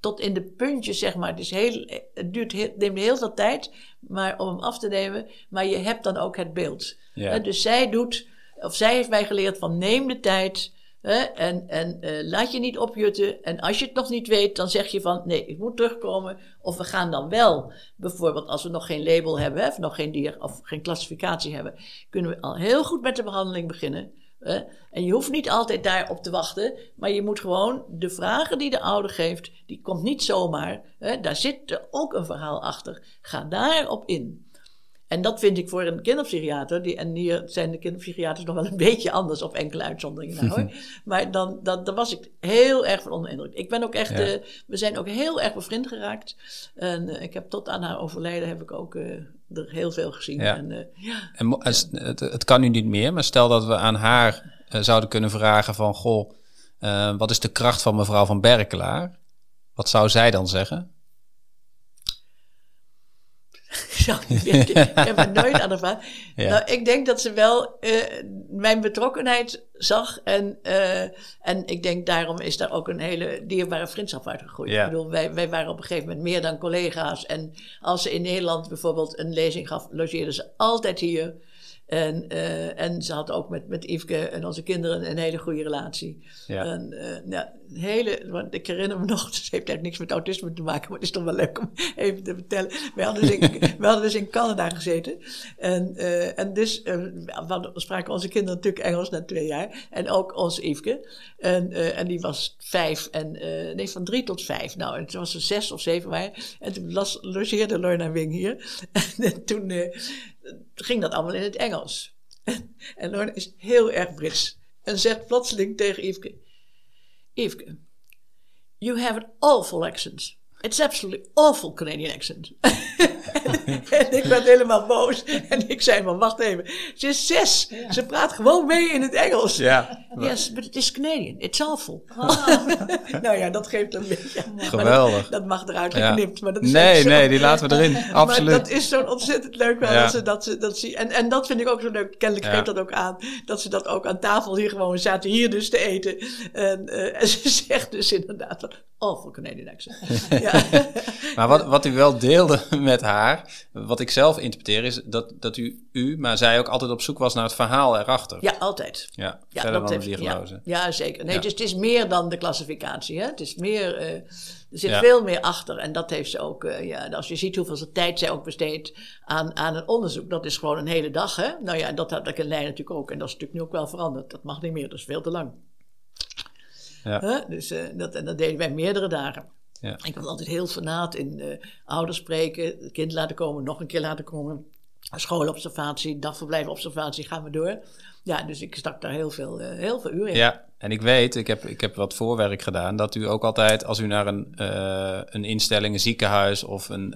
S2: tot in de puntjes, zeg maar. Het, is heel, het duurt heel, neemt heel veel tijd maar, om hem af te nemen. Maar je hebt dan ook het beeld.
S1: Ja.
S2: dus zij doet, of zij heeft mij geleerd van neem de tijd en, en uh, laat je niet opjutten. En als je het nog niet weet, dan zeg je van nee, ik moet terugkomen. Of we gaan dan wel, bijvoorbeeld als we nog geen label hebben, of nog geen dier of geen klassificatie hebben, kunnen we al heel goed met de behandeling beginnen. Hè? En je hoeft niet altijd daarop te wachten, maar je moet gewoon de vragen die de ouder geeft, die komt niet zomaar. Hè? Daar zit ook een verhaal achter. Ga daarop in. En dat vind ik voor een kinderpsychiater, die, en hier zijn de kinderpsychiaters nog wel een beetje anders op enkele uitzonderingen nou, hoor. maar dan, dan, dan was ik heel erg van onder indruk. Ik ben ook echt, uh, we zijn ook heel erg bevriend geraakt. En uh, ik heb tot aan haar overlijden heb ik ook uh, er heel veel gezien.
S1: Ja.
S2: En, ja.
S1: en het, het, kan nu niet meer, maar stel dat we aan haar zouden kunnen vragen van, goh, wat is de kracht van mevrouw van Berkelaar? Wat zou zij dan zeggen?
S2: Ik zou niet weten. ik heb er nooit aan.
S1: Ja.
S2: Nou, ik denk dat ze wel eh, mijn betrokkenheid zag. En, eh, en ik denk daarom is daar ook een hele dierbare vriendschap uitgegroeid.
S1: Ja.
S2: Ik bedoel, wij, wij waren op een gegeven moment meer dan collega's. En als ze in Nederland bijvoorbeeld een lezing gaf, logeerde ze altijd hier. En, eh, en ze had ook met, met Yveske en onze kinderen een hele goede relatie.
S1: Ja.
S2: En, eh, ja, een hele, want ik herinner me nog, het heeft eigenlijk niks met autisme te maken, maar het is toch wel leuk om even te vertellen. We hadden dus in, we hadden dus in Canada gezeten. En, eh, en dus eh, spraken onze kinderen natuurlijk Engels na twee jaar. En ook onze Yveske. En, eh, en die was vijf, en, eh, nee, van drie tot vijf. Nou, en toen was ze zes of zeven waren. En toen las, logeerde Lorna Wing hier. En toen eh, ging dat allemaal in het Engels. En Lorna is heel erg Brits. En zegt plotseling tegen Yveske... Yveske, you have an awful accent. It's absolutely awful Canadian accent. en ik werd helemaal boos. En ik zei van, wacht even. Ze is zes. Ze praat gewoon mee in het Engels.
S1: Ja,
S2: Yes, but it is Canadian. It's awful.
S3: Ah.
S2: nou ja, dat geeft een beetje. Maar
S1: Geweldig.
S2: Dat, dat mag eruit
S1: Ja.
S2: geknipt. Maar dat is
S1: Nee, nee, die laten we erin.
S2: maar
S1: Absoluut.
S2: dat is zo'n ontzettend leuk wel.
S1: Ja.
S2: Dat ze, dat ze, dat ze, en, en dat vind ik ook zo leuk. Kennelijk
S1: Ja.
S2: geeft dat ook aan. Dat ze dat ook aan tafel hier gewoon zaten. Hier dus te eten. En, eh, en ze zegt dus inderdaad van... Awful Canadian accent. ja.
S1: Maar wat, wat u wel deelde met haar, wat ik zelf interpreteer, is dat, dat u, u, maar zij ook altijd op zoek was naar het verhaal erachter.
S2: ja, altijd.
S1: Ja,
S2: Ja,
S1: verder
S2: dat
S1: dan de
S2: heeft-
S1: diagnose.
S2: Ja, ja zeker. Nee,
S1: Ja.
S2: Dus het is meer dan de klassificatie. Hè? Het is meer, eh, er zit veel meer achter. En dat heeft ze ook, eh, ja, als je ziet hoeveel ze tijd zij ook besteedt aan, aan een onderzoek. Dat is gewoon een hele dag. Hè? Nou ja, dat had ik in Leiden natuurlijk ook. En dat is natuurlijk nu ook wel veranderd. Dat mag niet meer, dat is veel te lang.
S1: Ja.
S2: Dus, eh, dat, en dat deden wij meerdere dagen.
S1: Ja.
S2: Ik was altijd heel fanaat in eh, ouders spreken, het kind laten komen, nog een keer laten komen. Schoolobservatie, dagverblijfobservatie, gaan we door. Ja, dus ik stak daar heel veel, eh, heel veel uren in.
S1: Ja, en ik weet, ik heb, ik heb wat voorwerk gedaan, dat u ook altijd, als u naar een, eh, een instelling, een ziekenhuis of een,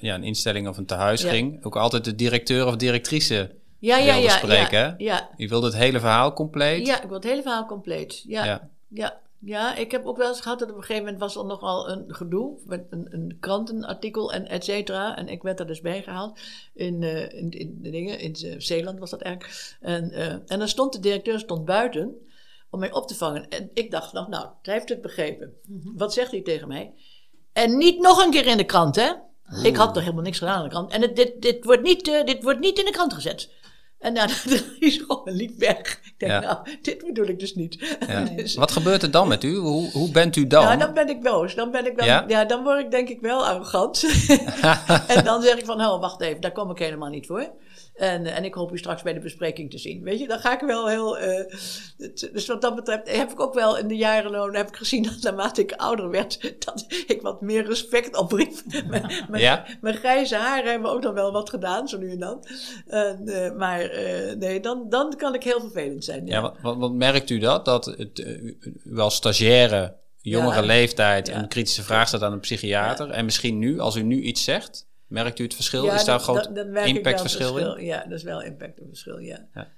S1: ja, een instelling of een tehuis
S2: Ja.
S1: ging, ook altijd de directeur of directrice
S2: ja, ja,
S1: wilde
S2: ja,
S1: spreken.
S2: ja, ja,
S1: U wilde het hele verhaal compleet.
S2: ja, ik wil het hele verhaal compleet. Ja, ja.
S1: Ja.
S2: Ja, ik heb ook wel eens gehad dat op een gegeven moment was er nogal een gedoe met een, een krantenartikel en et cetera. En ik werd er dus bij gehaald in, eh, in, in de dingen, in Zeeland was dat eigenlijk. En, eh, en dan stond de directeur stond buiten om mij op te vangen. En ik dacht nog, nou, hij heeft het begrepen. Wat zegt hij tegen mij? En niet nog een keer in de krant, hè? Ik had toch helemaal niks gedaan in de krant. En het, dit, dit, wordt niet, eh, dit wordt niet in de krant gezet. En dan is gewoon een liep weg. Ik denk,
S1: Ja.
S2: nou, dit bedoel ik dus niet.
S1: Ja.
S2: Dus-
S1: Wat gebeurt er dan met u? Hoe, hoe bent u dan?
S2: ja, dan ben ik boos. Dan ben ik wel,
S1: Ja?
S2: ja? dan word ik denk ik wel arrogant. en dan zeg ik van, oh, wacht even, daar kom ik helemaal niet voor. En, eh, en ik hoop u straks bij de bespreking te zien. Weet je, dan ga ik wel heel... eh, dus wat dat betreft heb ik ook wel in de jaren heb ik gezien dat naarmate ik ouder werd, dat ik wat meer respect opriep. mijn, mijn,
S1: Ja?
S2: mijn grijze haren hebben ook nog wel wat gedaan, zo nu en dan. Eh, maar nee, dan, dan kan ik heel vervelend zijn.
S1: Ja, wat, wat, wat merkt u dat? Dat het, u, u als stagiaire, jongere
S2: Ja.
S1: leeftijd, een kritische vraag stelt aan een psychiater. En misschien nu, als u nu iets zegt, merkt u het verschil?
S2: Ja,
S1: is daar
S2: dat-
S1: groot
S2: dat- dat merk ik wel
S1: impactverschil in?
S2: verschil. Ja, dat is wel impactverschil, ja.
S1: Ja.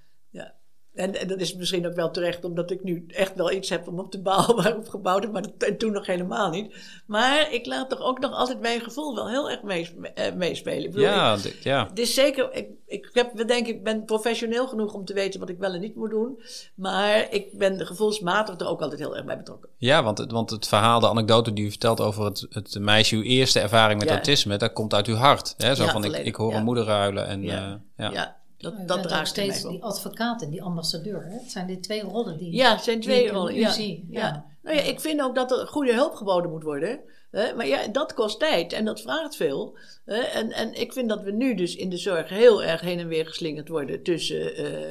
S2: En, en dat is misschien ook wel terecht, omdat ik nu echt wel iets heb om op te bouwen waarop gebouwd heb, maar dat, toen nog helemaal niet. Maar ik laat toch ook nog altijd mijn gevoel wel heel erg mees- eh, meespelen. Ik bedoel,
S1: Ja,
S2: ik-
S1: ja.
S2: het is zeker, ik, ik heb, denk ik ben professioneel genoeg om te weten wat ik wel en niet moet doen. Maar ik ben gevoelsmatig er ook altijd heel erg bij betrokken.
S1: ja want, het, want het verhaal, de anekdote die u vertelt over het, het meisje, uw eerste ervaring met
S2: Ja.
S1: autisme, dat komt uit uw hart. Hè? Zo
S2: Ja,
S1: van, ik, ik hoor
S2: ja.
S1: een moeder huilen en
S2: Ja.
S1: ja.
S2: Dat, dat
S3: bent ook
S2: draagt
S3: steeds die advocaat en die ambassadeur. Hè? Het zijn die twee rollen die...
S2: Ja, het zijn twee rollen. Ja.
S3: zie,
S2: Ja.
S3: ja.
S2: Nou ja, ik vind ook dat er goede hulp geboden moet worden. Hè? Maar ja, dat kost tijd en dat vraagt veel. Hè? En, en ik vind dat we nu dus in de zorg heel erg heen en weer geslingerd worden tussen, eh,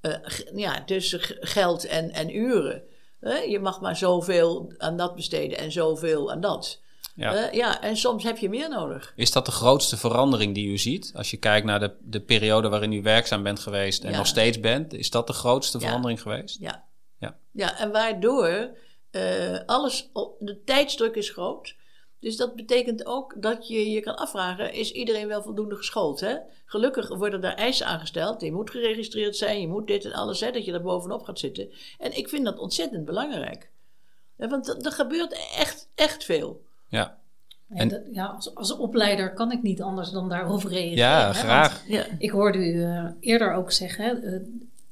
S2: eh, ja, tussen geld en, en uren. Hè? Je mag maar zoveel aan dat besteden en zoveel aan dat.
S1: Ja.
S2: Hè? ja, en soms heb je meer nodig.
S1: Is dat de grootste verandering die u ziet? Als je kijkt naar de, de periode waarin u werkzaam bent geweest en
S2: Ja.
S1: nog steeds bent, is dat de grootste
S2: Ja.
S1: verandering geweest?
S2: Ja.
S1: Ja.
S2: Ja, en waardoor eh, alles, op- de tijdsdruk is groot. Dus dat betekent ook dat je je kan afvragen, is iedereen wel voldoende geschoold? Hè? Gelukkig worden daar eisen aangesteld. Je moet geregistreerd zijn, je moet dit en alles, hè, dat je er bovenop gaat zitten. En ik vind dat ontzettend belangrijk. Ja, want er er gebeurt echt, echt veel.
S1: Ja.
S3: En
S1: En-
S3: dat- ja, als, als opleider kan ik niet anders dan daarop reageren.
S1: Ja,
S3: hè,
S1: graag.
S2: Ja.
S3: Ik hoorde u eh, eerder ook zeggen,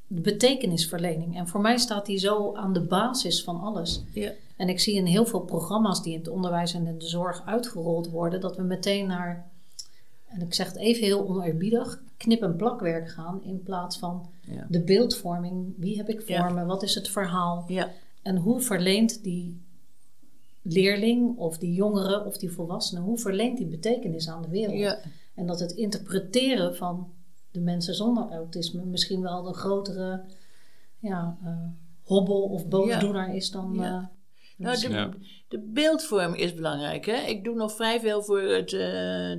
S3: de betekenisverlening. En voor mij staat die zo aan de basis van alles.
S2: Ja.
S3: En ik zie in heel veel programma's die in het onderwijs en in de zorg uitgerold worden, dat we meteen naar, en ik zeg het even heel oneerbiedig, knip- en plakwerk gaan in plaats van
S2: Ja.
S3: de beeldvorming. Wie heb ik voor
S2: Ja.
S3: me? Wat is het verhaal?
S2: Ja.
S3: En hoe verleent die leerling of die jongere of die volwassene, hoe verleent die betekenis aan de wereld?
S2: Ja.
S3: En dat het interpreteren van de mensen zonder autisme misschien wel een grotere ja, eh, hobbel of boosdoener is dan.
S2: Ja.
S3: eh,
S2: Nou, de,
S1: Ja.
S2: de beeldvorming is belangrijk. Hè? Ik doe nog vrij veel voor het, eh,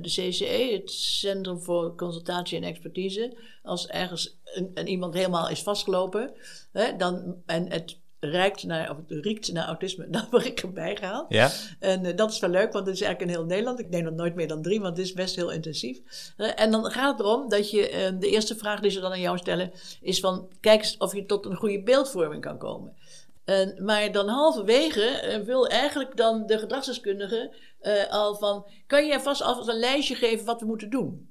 S2: de CCE, het Centrum voor Consultatie en Expertise. Als ergens een, een iemand helemaal is vastgelopen hè, dan, en het reikt naar, of het riekt naar autisme, dan word ik erbij gehaald.
S1: Ja?
S2: En eh, dat is wel leuk, want het is eigenlijk in heel Nederland. Ik neem er nooit meer dan drie, want het is best heel intensief. Eh, en dan gaat het erom dat je, eh, de eerste vraag die ze dan aan jou stellen, is van, kijk eens of je tot een goede beeldvorming kan komen. En, maar dan halverwege wil eigenlijk dan de gedragsdeskundige al van, kan je vast alvast een lijstje geven wat we moeten doen?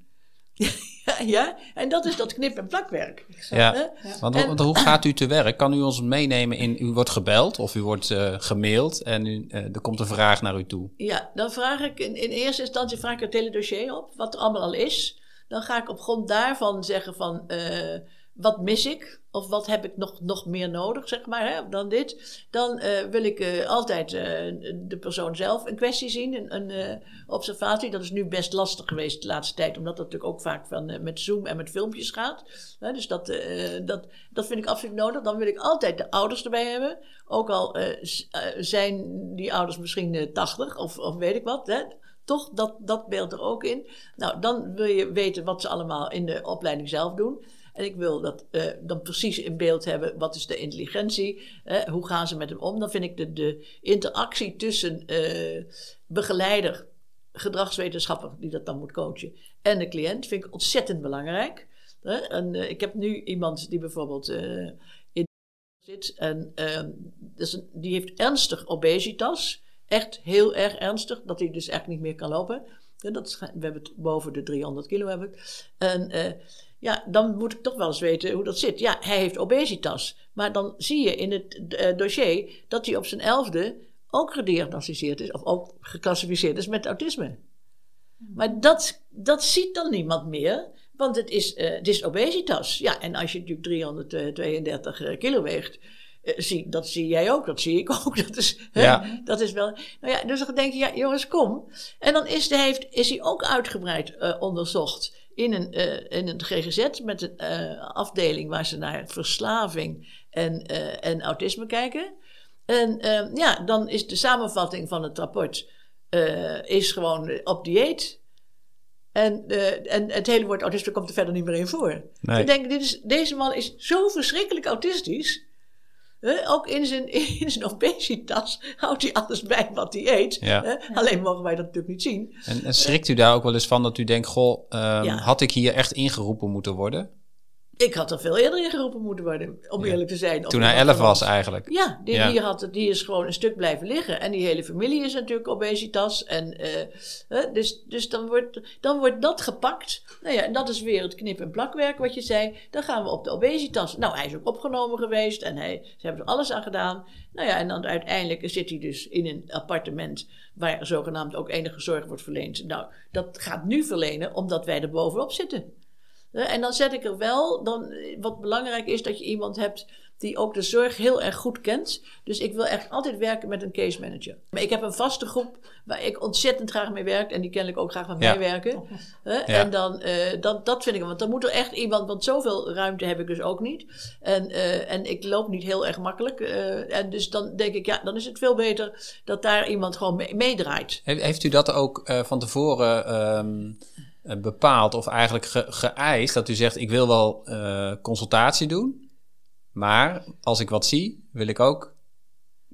S2: ja, en dat is dat knip- en plakwerk.
S1: Ja. Want,
S2: En-
S1: want hoe gaat u te werk? Kan u ons meenemen in... U wordt gebeld of u wordt eh, gemaild en u, eh, er komt een vraag naar u toe.
S2: Ja, dan vraag ik in, in eerste instantie vraag ik het hele dossier op, wat er allemaal al is. Dan ga ik op grond daarvan zeggen van, eh, wat mis ik? Of wat heb ik nog, nog meer nodig, zeg maar, hè, dan dit. Dan eh, wil ik eh, altijd eh, de persoon zelf een kwestie zien, een, een observatie. Dat is nu best lastig geweest de laatste tijd, omdat dat natuurlijk ook vaak van, met Zoom en met filmpjes gaat. Dus dat, dat, dat vind ik absoluut nodig. Dan wil ik altijd de ouders erbij hebben. Ook al zijn die ouders misschien eh, 80 of, of weet ik wat. Hè? Toch dat, dat beeld er ook in. Nou, dan wil je weten wat ze allemaal in de opleiding zelf doen. En ik wil dat eh, dan precies in beeld hebben. Wat is de intelligentie? Hè? Hoe gaan ze met hem om? Dan vind ik de, de interactie tussen eh, begeleider, gedragswetenschapper, die dat dan moet coachen, en de cliënt vind ik ontzettend belangrijk. En eh, ik heb nu iemand die bijvoorbeeld in zit en ehm, dus die heeft ernstig obesitas. Echt heel erg ernstig, dat hij dus echt niet meer kan lopen. Dat we hebben het boven de 300 kilo. Heb ik. En ja, dan moet ik toch wel eens weten hoe dat zit. Ja, hij heeft obesitas. Maar dan zie je in het eh, dossier dat hij op zijn elfde ook gediagnosticeerd is, of ook geclassificeerd is met autisme. Maar dat, dat ziet dan niemand meer, want het is, eh, het is obesitas. Ja, en als je natuurlijk 332 eh, kilo weegt, zie, dat zie jij ook, dat zie ik ook. Dat is, hè, dat is wel. Nou ja, dus dan denk je, ja, jongens, kom. En dan is, de, heeft, is hij ook uitgebreid onderzocht in een, eh, in een GGZ met een eh, afdeling waar ze naar verslaving en, eh, en autisme kijken. En eh, ja, dan is de samenvatting van het rapport is gewoon op dieet. En, en het hele woord autisme komt er verder niet meer in voor.
S1: Nee.
S2: Ik denk, dit is, deze man is zo verschrikkelijk autistisch. Ook in zijn, in zijn obesitas houdt hij alles bij wat hij eet.
S1: Ja.
S2: Alleen mogen wij dat natuurlijk niet zien.
S1: En, en schrikt u daar ook wel eens van dat u denkt... Goh, ehm,
S2: Ja.
S1: had ik hier echt ingeroepen moeten worden?
S2: Ik had er veel eerder in geroepen moeten worden, om
S1: Ja.
S2: eerlijk te zijn.
S1: Toen hij
S2: iemand
S1: 11
S2: van
S1: was eigenlijk.
S2: Ja, die,
S1: Ja.
S2: Die, had, die is gewoon een stuk blijven liggen. En die hele familie is natuurlijk obesitas. En, eh, hè, dus dus dan, wordt, dan wordt dat gepakt. Nou ja, en dat is weer het knip- en plakwerk wat je zei. Dan gaan we op de obesitas. Nou, hij is ook opgenomen geweest. En hij, ze hebben er alles aan gedaan. Nou ja, en dan uiteindelijk zit hij dus in een appartement... waar zogenaamd ook enige zorg wordt verleend. Nou, dat gaat nu verlenen omdat wij er bovenop zitten. En dan zet ik er wel, dan, wat belangrijk is, dat je iemand hebt die ook de zorg heel erg goed kent. Dus ik wil echt altijd werken met een case manager. Maar ik heb een vaste groep waar ik ontzettend graag mee werk en die kennelijk ook graag met
S1: Ja.
S2: mij werken. En dan, eh, dat, dat vind ik, want dan moet er echt iemand, want zoveel ruimte heb ik dus ook niet. En, eh, en ik loop niet heel erg makkelijk. eh, en dus dan denk ik, ja, dan is het veel beter dat daar iemand gewoon mee- meedraait.
S1: He- Heeft u dat ook van tevoren ehm, eh, bepaald of eigenlijk ge- geëist? Dat u zegt, ik wil wel eh, consultatie doen, maar als ik wat zie, wil ik ook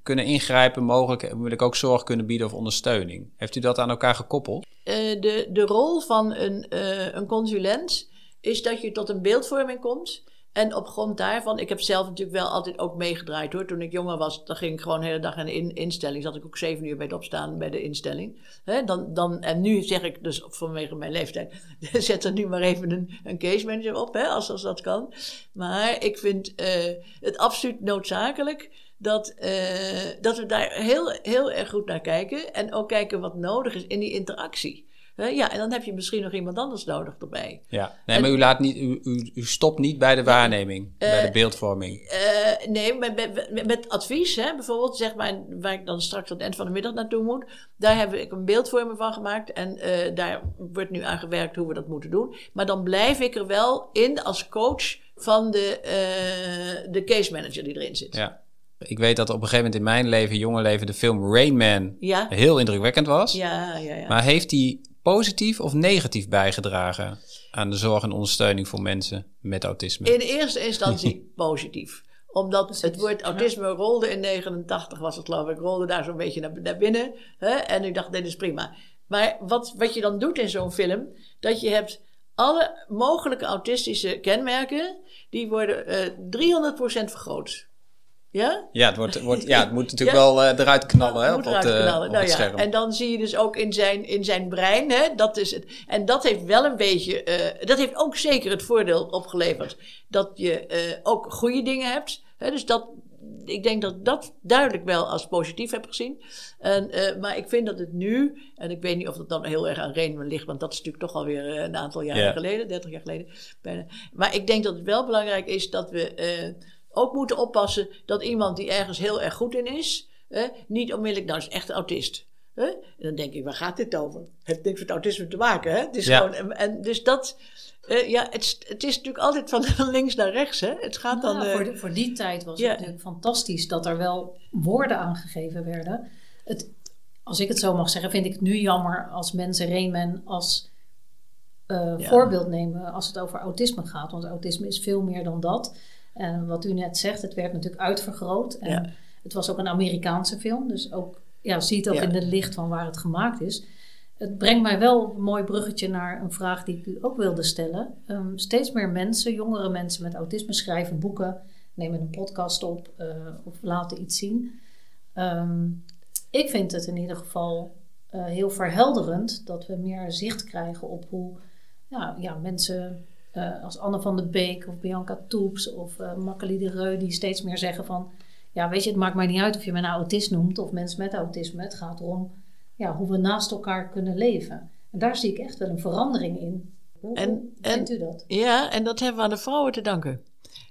S1: kunnen ingrijpen, mogelijk wil ik ook zorg kunnen bieden of ondersteuning. Heeft u dat aan elkaar gekoppeld?
S2: Eh, de, de rol van een, eh, een consulent is dat je tot een beeldvorming komt En op grond daarvan, ik heb zelf natuurlijk wel altijd ook meegedraaid hoor. Toen ik jonger was, dan ging ik gewoon de hele dag in de in, instelling. Zat ik ook zeven uur bij het opstaan bij de instelling. dan, dan, en nu zeg ik dus vanwege mijn leeftijd, zet er nu maar even een, een case manager op, als, als dat kan. Maar ik vind uh, het absoluut noodzakelijk dat, uh, dat we daar heel, heel erg goed naar kijken. En ook kijken wat nodig is in die interactie. Ja, en dan heb je misschien nog iemand anders nodig erbij.
S1: Ja, nee, maar u, laat niet, u, u, u stopt niet bij de waarneming, bij de eh, beeldvorming.
S2: Uh, nee, met, met, met, advies, hè, bijvoorbeeld, zeg maar, waar ik dan straks aan het eind van de middag naartoe moet. Daar heb ik een beeldvorming van gemaakt en uh, daar wordt nu aan gewerkt hoe we dat moeten doen. Maar dan blijf ik er wel in als coach van de, de case manager die erin zit.
S1: Ja. Ik weet dat op een gegeven moment in mijn leven, jonge leven, de film Rain Man ja. heel indrukwekkend was.
S2: Ja, ja, ja.
S1: Maar heeft die positief of negatief bijgedragen aan de zorg en ondersteuning voor mensen met autisme?
S2: In eerste instantie positief omdat het woord autisme rolde in 89, was het geloof ik, rolde daar zo'n beetje naar, naar binnen. Hè? En ik dacht, dit is prima. Maar wat, wat je dan doet in zo'n film, dat je hebt alle mogelijke autistische kenmerken, die worden uh, eh, 300% vergroot. Ja?
S1: Ja, het, wordt, wordt, ja, het moet natuurlijk wel uh, eruit knallen. Hè, op, eruit het, knallen. Op
S2: nou,
S1: het scherm.
S2: Ja. En dan zie je dus ook in zijn, in zijn brein, hè, dat is het. En dat heeft wel een beetje, uh, dat heeft ook zeker het voordeel opgeleverd dat je uh, ook goede dingen hebt. Hè, dus dat, ik denk dat ik dat duidelijk wel als positief heb gezien. En, maar ik vind dat het nu, en ik weet niet of dat dan heel erg aan Reenman ligt, want dat is natuurlijk toch alweer een aantal jaren geleden, 30 jaar geleden. Bijna. Maar ik denk dat het wel belangrijk is dat we ook moeten oppassen dat iemand die ergens heel erg goed in is, hè, niet onmiddellijk, nou is echt autist. Hè? En dan denk ik, waar gaat dit over? Het heeft niks met autisme te maken. Hè? Het is gewoon, en, dus dat, uh, ja, het, het, is natuurlijk altijd van links naar rechts. Hè? Het gaat dan, uh,
S3: voor, voor, die tijd was het natuurlijk fantastisch dat er wel woorden aangegeven werden. Het, als ik het zo mag zeggen, vind ik het nu jammer als mensen Rayman als uh, ja. voorbeeld nemen als het over autisme gaat. Want autisme is veel meer dan dat. En wat u net zegt, het werd natuurlijk uitvergroot. En het was ook een Amerikaanse film, dus ook, ja, ziet ook in het licht van waar het gemaakt is. Het brengt mij wel een mooi bruggetje naar een vraag die ik u ook wilde stellen. Um, steeds meer mensen, jongere mensen met autisme, schrijven boeken, nemen een podcast op uh, of laten iets zien. Um, ik vind het in ieder geval uh, heel verhelderend dat we meer zicht krijgen op hoe ja, ja, mensen uh, als Anne van de Beek of Bianca Toeps of uh, Makkeli de Reu, die steeds meer zeggen van, ja weet je, het maakt mij niet uit of je me nou autist noemt of mensen met autisme. Het gaat erom ja, hoe we naast elkaar kunnen leven. En daar zie ik echt wel een verandering in. Hoe, en, vindt u dat?
S2: Ja, en dat hebben we aan de vrouwen te danken.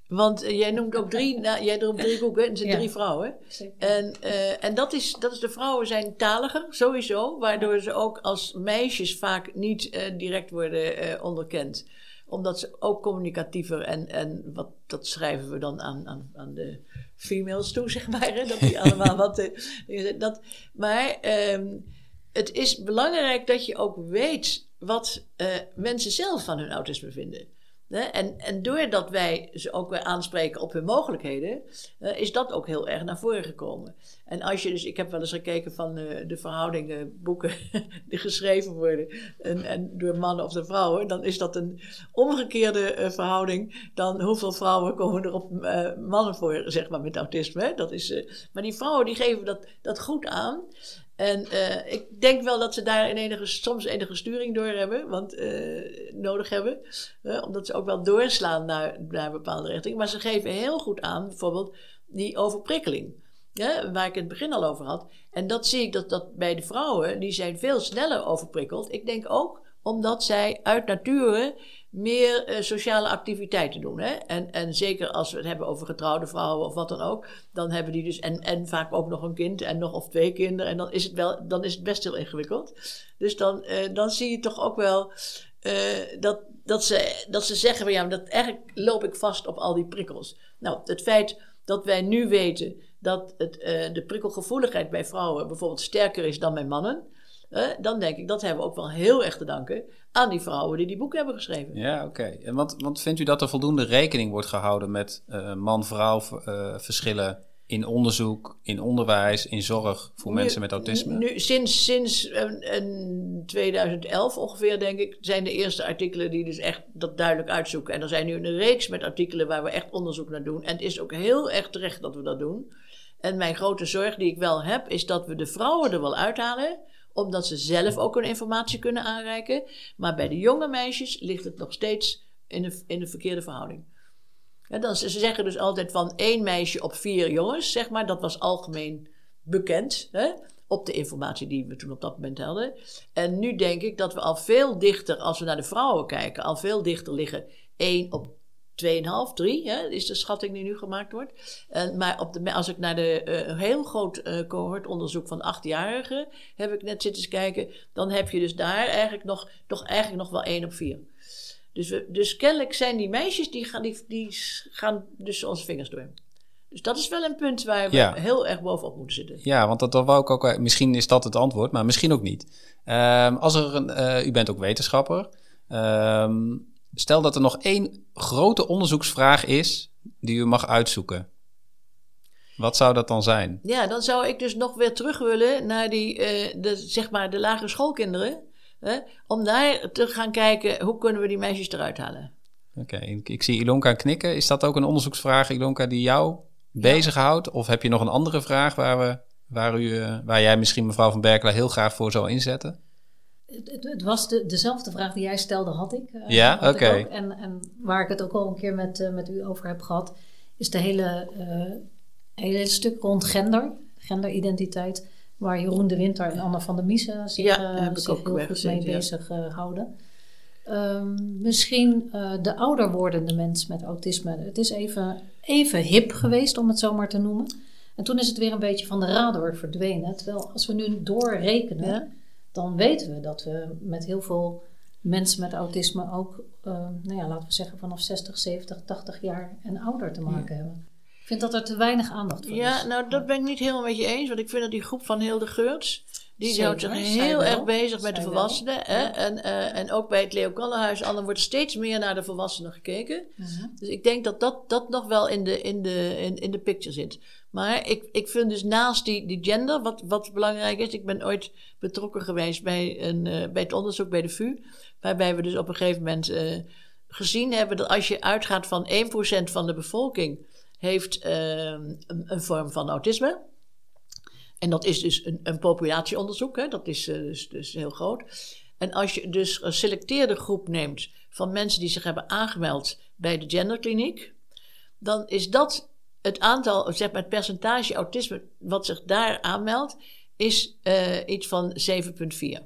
S2: Want uh, jij noemt ook drie, nou, jij noemt drie boeken en er zijn ja. drie vrouwen. En, uh, en dat, is, dat is de vrouwen zijn taliger, sowieso. Waardoor ze ook als meisjes vaak niet uh, direct worden onderkend omdat ze ook communicatiever en, en wat, dat schrijven we dan aan, aan, aan de females toe, zeg maar. Hè? Dat die allemaal wat. Uh, dat, maar um, het is belangrijk dat je ook weet wat uh, mensen zelf van hun autisme vinden. En, doordat wij ze ook weer aanspreken op hun mogelijkheden, uh, is dat ook heel erg naar voren gekomen. En als je dus, ik heb wel eens gekeken van uh, de verhoudingen, boeken die geschreven worden en, en, door mannen of de vrouwen, dan is dat een omgekeerde uh, verhouding dan hoeveel vrouwen komen er op mannen voor, zeg maar, met autisme. Dat is, maar die vrouwen die geven dat, dat goed aan. En uh, ik denk wel dat ze daar enige, soms enige sturing door hebben, want, uh, nodig hebben. Omdat ze ook wel doorslaan naar, naar een bepaalde richting. Maar ze geven heel goed aan, bijvoorbeeld, die overprikkeling. Waar ik het begin al over had. En dat zie ik dat, dat bij de vrouwen, die zijn veel sneller overprikkeld. Ik denk ook omdat zij uit nature meer uh, sociale activiteiten doen. Hè? En, en zeker als we het hebben over getrouwde vrouwen of wat dan ook, dan hebben die dus, en, en vaak ook nog een kind en nog of twee kinderen, en dan is het, wel, dan is het best heel ingewikkeld. Dus dan, uh, dan zie je toch ook wel uh, dat, dat, ze, dat ze zeggen van ja, dat eigenlijk loop ik vast op al die prikkels. Nou, het feit dat wij nu weten dat het, de prikkelgevoeligheid bij vrouwen bijvoorbeeld sterker is dan bij mannen dan denk ik dat hebben we ook wel heel erg te danken aan die vrouwen die die boeken hebben geschreven.
S1: Ja, oké. En want, want vindt u dat er voldoende rekening wordt gehouden met uh, man-vrouw uh, verschillen in onderzoek, in onderwijs, in zorg voor
S2: Nu-
S1: mensen met autisme?
S2: Nu, sinds sinds eh, een 2011 ongeveer, denk ik, zijn de eerste artikelen die dus echt dat duidelijk uitzoeken. En er zijn nu een reeks met artikelen waar we echt onderzoek naar doen. En het is ook heel erg terecht dat we dat doen. En mijn grote zorg die ik wel heb, is dat we de vrouwen er wel uithalen omdat ze zelf ook hun informatie kunnen aanreiken. Maar bij de jonge meisjes ligt het nog steeds in de, in de verkeerde verhouding. Dan, ze ze zeggen dus altijd van één meisje op vier jongens, zeg maar. Dat was algemeen bekend hè, op de informatie die we toen op dat moment hadden. En nu denk ik dat we al veel dichter, als we naar de vrouwen kijken, al veel dichter liggen. één op 2,5, 3 hè, is de schatting die nu gemaakt wordt. En, maar op de, als ik naar de eh, heel groot eh cohortonderzoek van achtjarigen heb ik net zitten kijken, dan heb je dus daar eigenlijk nog, toch eigenlijk nog wel 1 op 4. Dus, we, dus kennelijk zijn die meisjes, die gaan, die, die gaan dus onze vingers door. Dus dat is wel een punt waar we
S1: Ja.
S2: heel erg bovenop moeten zitten.
S1: Ja, want dat, dat wou ik ook. Misschien is dat het antwoord, maar misschien ook niet. Ehm, als er een, eh, u bent ook wetenschapper. Ehm, stel dat er nog één grote onderzoeksvraag is die u mag uitzoeken. Wat zou dat dan zijn?
S2: Ja, dan zou ik dus nog weer terug willen naar die, eh, de, zeg maar de lagere schoolkinderen. Hè, om daar te gaan kijken, hoe kunnen we die meisjes eruit halen?
S1: Oké, ik, ik zie Ilonka knikken. Is dat ook een onderzoeksvraag, Ilonka, die jou bezighoudt? Of heb je nog een andere vraag waar, we, waar, u, eh, waar jij misschien mevrouw van Berkelaar heel graag voor zou inzetten?
S3: Het, het, was de, dezelfde vraag die jij stelde, had ik. eh,
S1: Ja? Oké.
S3: ook. En, en waar ik het ook al een keer met, eh, met u over heb gehad, is de hele, eh, hele stuk rond gender, genderidentiteit, waar Jeroen de Winter en Anne van der Miesen zich,
S2: Ja,
S3: eh,
S2: daar heb ik
S3: zich
S2: ook
S3: heel goed mee
S2: ja.
S3: bezig houden. Ehm, misschien eh, de ouder wordende mens met autisme. Het is even, even hip geweest, om het zo maar te noemen. En toen is het weer een beetje van de radar verdwenen. Terwijl als we nu doorrekenen,
S2: Ja.
S3: Dan weten we dat we met heel veel mensen met autisme ook, eh, nou ja, laten we zeggen vanaf 60, 70, 80 jaar en ouder te maken hebben. Ik vind dat er te weinig aandacht voor
S2: Ja,
S3: is.
S2: nou dat ben ik niet helemaal met je eens. Want ik vind dat die groep van Hilde Geurts... die
S3: Zeker,
S2: houdt zich heel
S3: wel.
S2: erg bezig met de volwassenen.
S3: wel,
S2: Hè?
S3: ja.
S2: En, eh, en ook bij het Leo Kallenhuis... al wordt steeds meer naar de volwassenen gekeken.
S3: Mhm.
S2: Dus ik denk dat dat, dat nog wel in de, in, de, in, in de picture zit. Maar ik, ik vind dus naast die, die gender, wat, wat belangrijk is... ik ben ooit betrokken geweest bij, een, eh, bij het onderzoek bij de VU... waarbij we dus op een gegeven moment eh, gezien hebben... dat als je uitgaat van 1% van de bevolking... heeft eh, een, een vorm van autisme... En dat is dus een, een populatieonderzoek, hè? dat is eh, dus, dus heel groot. En als je dus een selecteerde groep neemt van mensen die zich hebben aangemeld bij de genderkliniek, dan is dat het aantal, zeg maar het percentage autisme wat zich daar aanmeldt, is eh, iets van 7,4.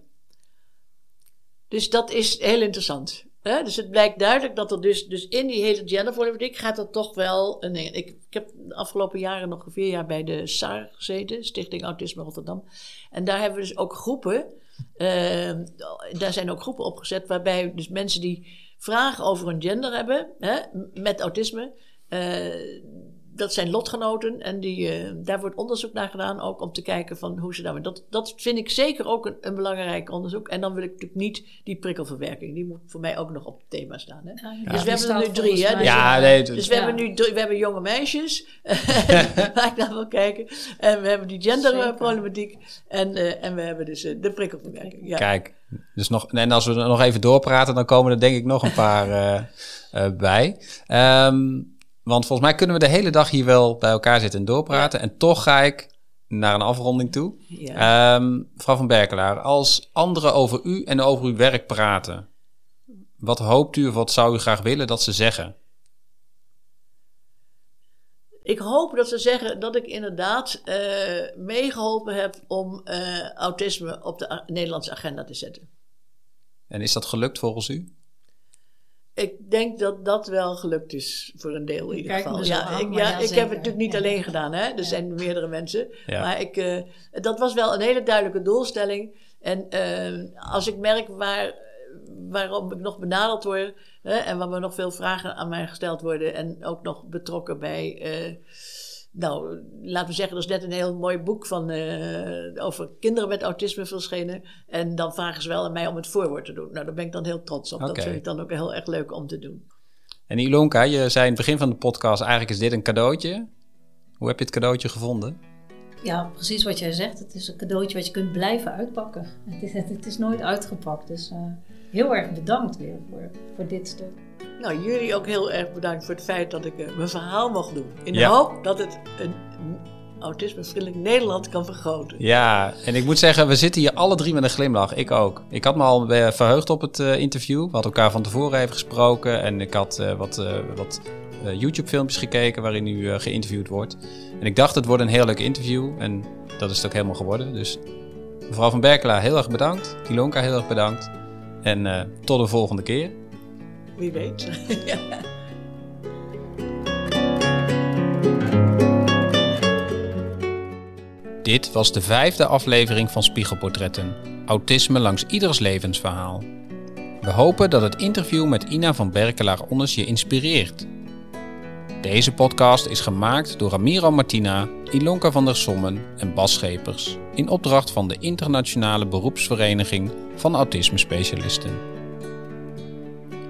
S2: Dus dat is heel interessant. Hè? Dus het blijkt duidelijk dat er dus, dus in die hele genderproblematiek gaat er toch wel... Ik, ik heb de afgelopen jaren nog vier jaar bij de SAR gezeten, Stichting Autisme Rotterdam. En daar hebben we dus ook groepen, eh, daar zijn ook groepen opgezet waarbij dus mensen die vragen over hun gender hebben, hè, met autisme... eh, dat zijn lotgenoten en die, eh, daar wordt onderzoek naar gedaan, ook om te kijken van hoe ze daarmee. Dat, dat vind ik zeker ook een, een belangrijk onderzoek. En dan wil ik natuurlijk niet die prikkelverwerking, die moet voor mij ook nog op het thema staan. Hè?
S3: Ja,
S2: Dus we hebben er nu drie, hè? Dus,
S1: Ja, nee,
S2: dus we hebben nu drie, we hebben jonge meisjes, waar ik naar wil kijken. En we hebben die genderproblematiek. En, eh, en we hebben dus eh, de prikkelverwerking. Ja.
S1: Kijk, dus nog, en als we er nog even doorpraten, dan komen er denk ik nog een paar eh, eh, bij. Ehm, want volgens mij kunnen we de hele dag hier wel bij elkaar zitten en doorpraten. En toch ga ik naar een afronding toe.
S2: Ja.
S1: Ehm, mevrouw van Berkelaar, als anderen over u en over uw werk praten, wat hoopt u of wat zou u graag willen dat ze zeggen?
S2: Ik hoop dat ze zeggen dat ik inderdaad eh, meegeholpen heb om eh, autisme op de Nederlandse agenda te zetten.
S1: En is dat gelukt volgens u?
S2: Ik denk dat dat wel gelukt is voor een deel in ieder geval.
S3: me
S2: Ja, ik, ja,
S3: ja,
S2: ik heb het natuurlijk niet
S3: Ja.
S2: alleen gedaan. Hè? Er
S3: Ja.
S2: zijn meerdere mensen.
S1: Ja.
S2: Maar ik, eh, dat was wel een hele duidelijke doelstelling. En eh, als ik merk waar, waarom ik nog benaderd word... Hè, en waar er nog veel vragen aan mij gesteld worden... en ook nog betrokken bij... eh, nou, laten we zeggen, er is net een heel mooi boek van, eh, over kinderen met autisme verschenen. En dan vragen ze wel aan mij om het voorwoord te doen. Nou, daar ben ik dan heel trots op. Dat vind ik dan ook heel erg leuk om te doen.
S1: En Ilonka, je zei in het begin van de podcast, eigenlijk is dit een cadeautje. Hoe heb je het cadeautje gevonden?
S3: Ja, precies wat jij zegt. Het is een cadeautje wat je kunt blijven uitpakken. Het is, het is nooit uitgepakt. Dus uh, heel erg bedankt weer voor, voor dit stuk.
S2: Nou, jullie ook heel erg bedankt voor het feit dat ik uh, mijn verhaal mocht doen. In de hoop dat het een autismevriendelijk Nederland kan vergroten.
S1: Ja, en ik moet zeggen, we zitten hier alle drie met een glimlach. Ik ook. Ik had me al verheugd op het uh, interview. We hadden elkaar van tevoren even gesproken. En ik had uh, wat, wat YouTube-filmpjes gekeken waarin u geïnterviewd wordt. En ik dacht, het wordt een heel leuk interview. En dat is het ook helemaal geworden. Dus mevrouw van Berkelaar, heel erg bedankt. Ilonka, heel erg bedankt. En tot de volgende keer.
S2: Wie weet. ja.
S1: Dit was de vijfde aflevering van Spiegelportretten. Autisme langs ieders levensverhaal. We hopen dat het interview met Ina van Berkelaar-Onnes je inspireert. Deze podcast is gemaakt door Ramiro Martina, Ilonka van der Sommen en Bas Schepers in opdracht van de Internationale Beroepsvereniging van Autisme Specialisten.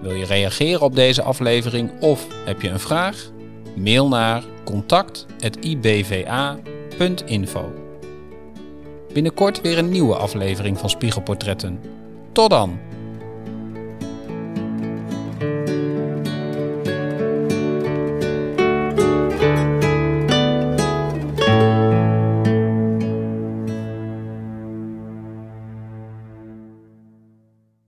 S1: Wil je reageren op deze aflevering of heb je een vraag? Mail naar contact.ibva.info. Binnenkort weer een nieuwe aflevering van Spiegelportretten. Tot dan!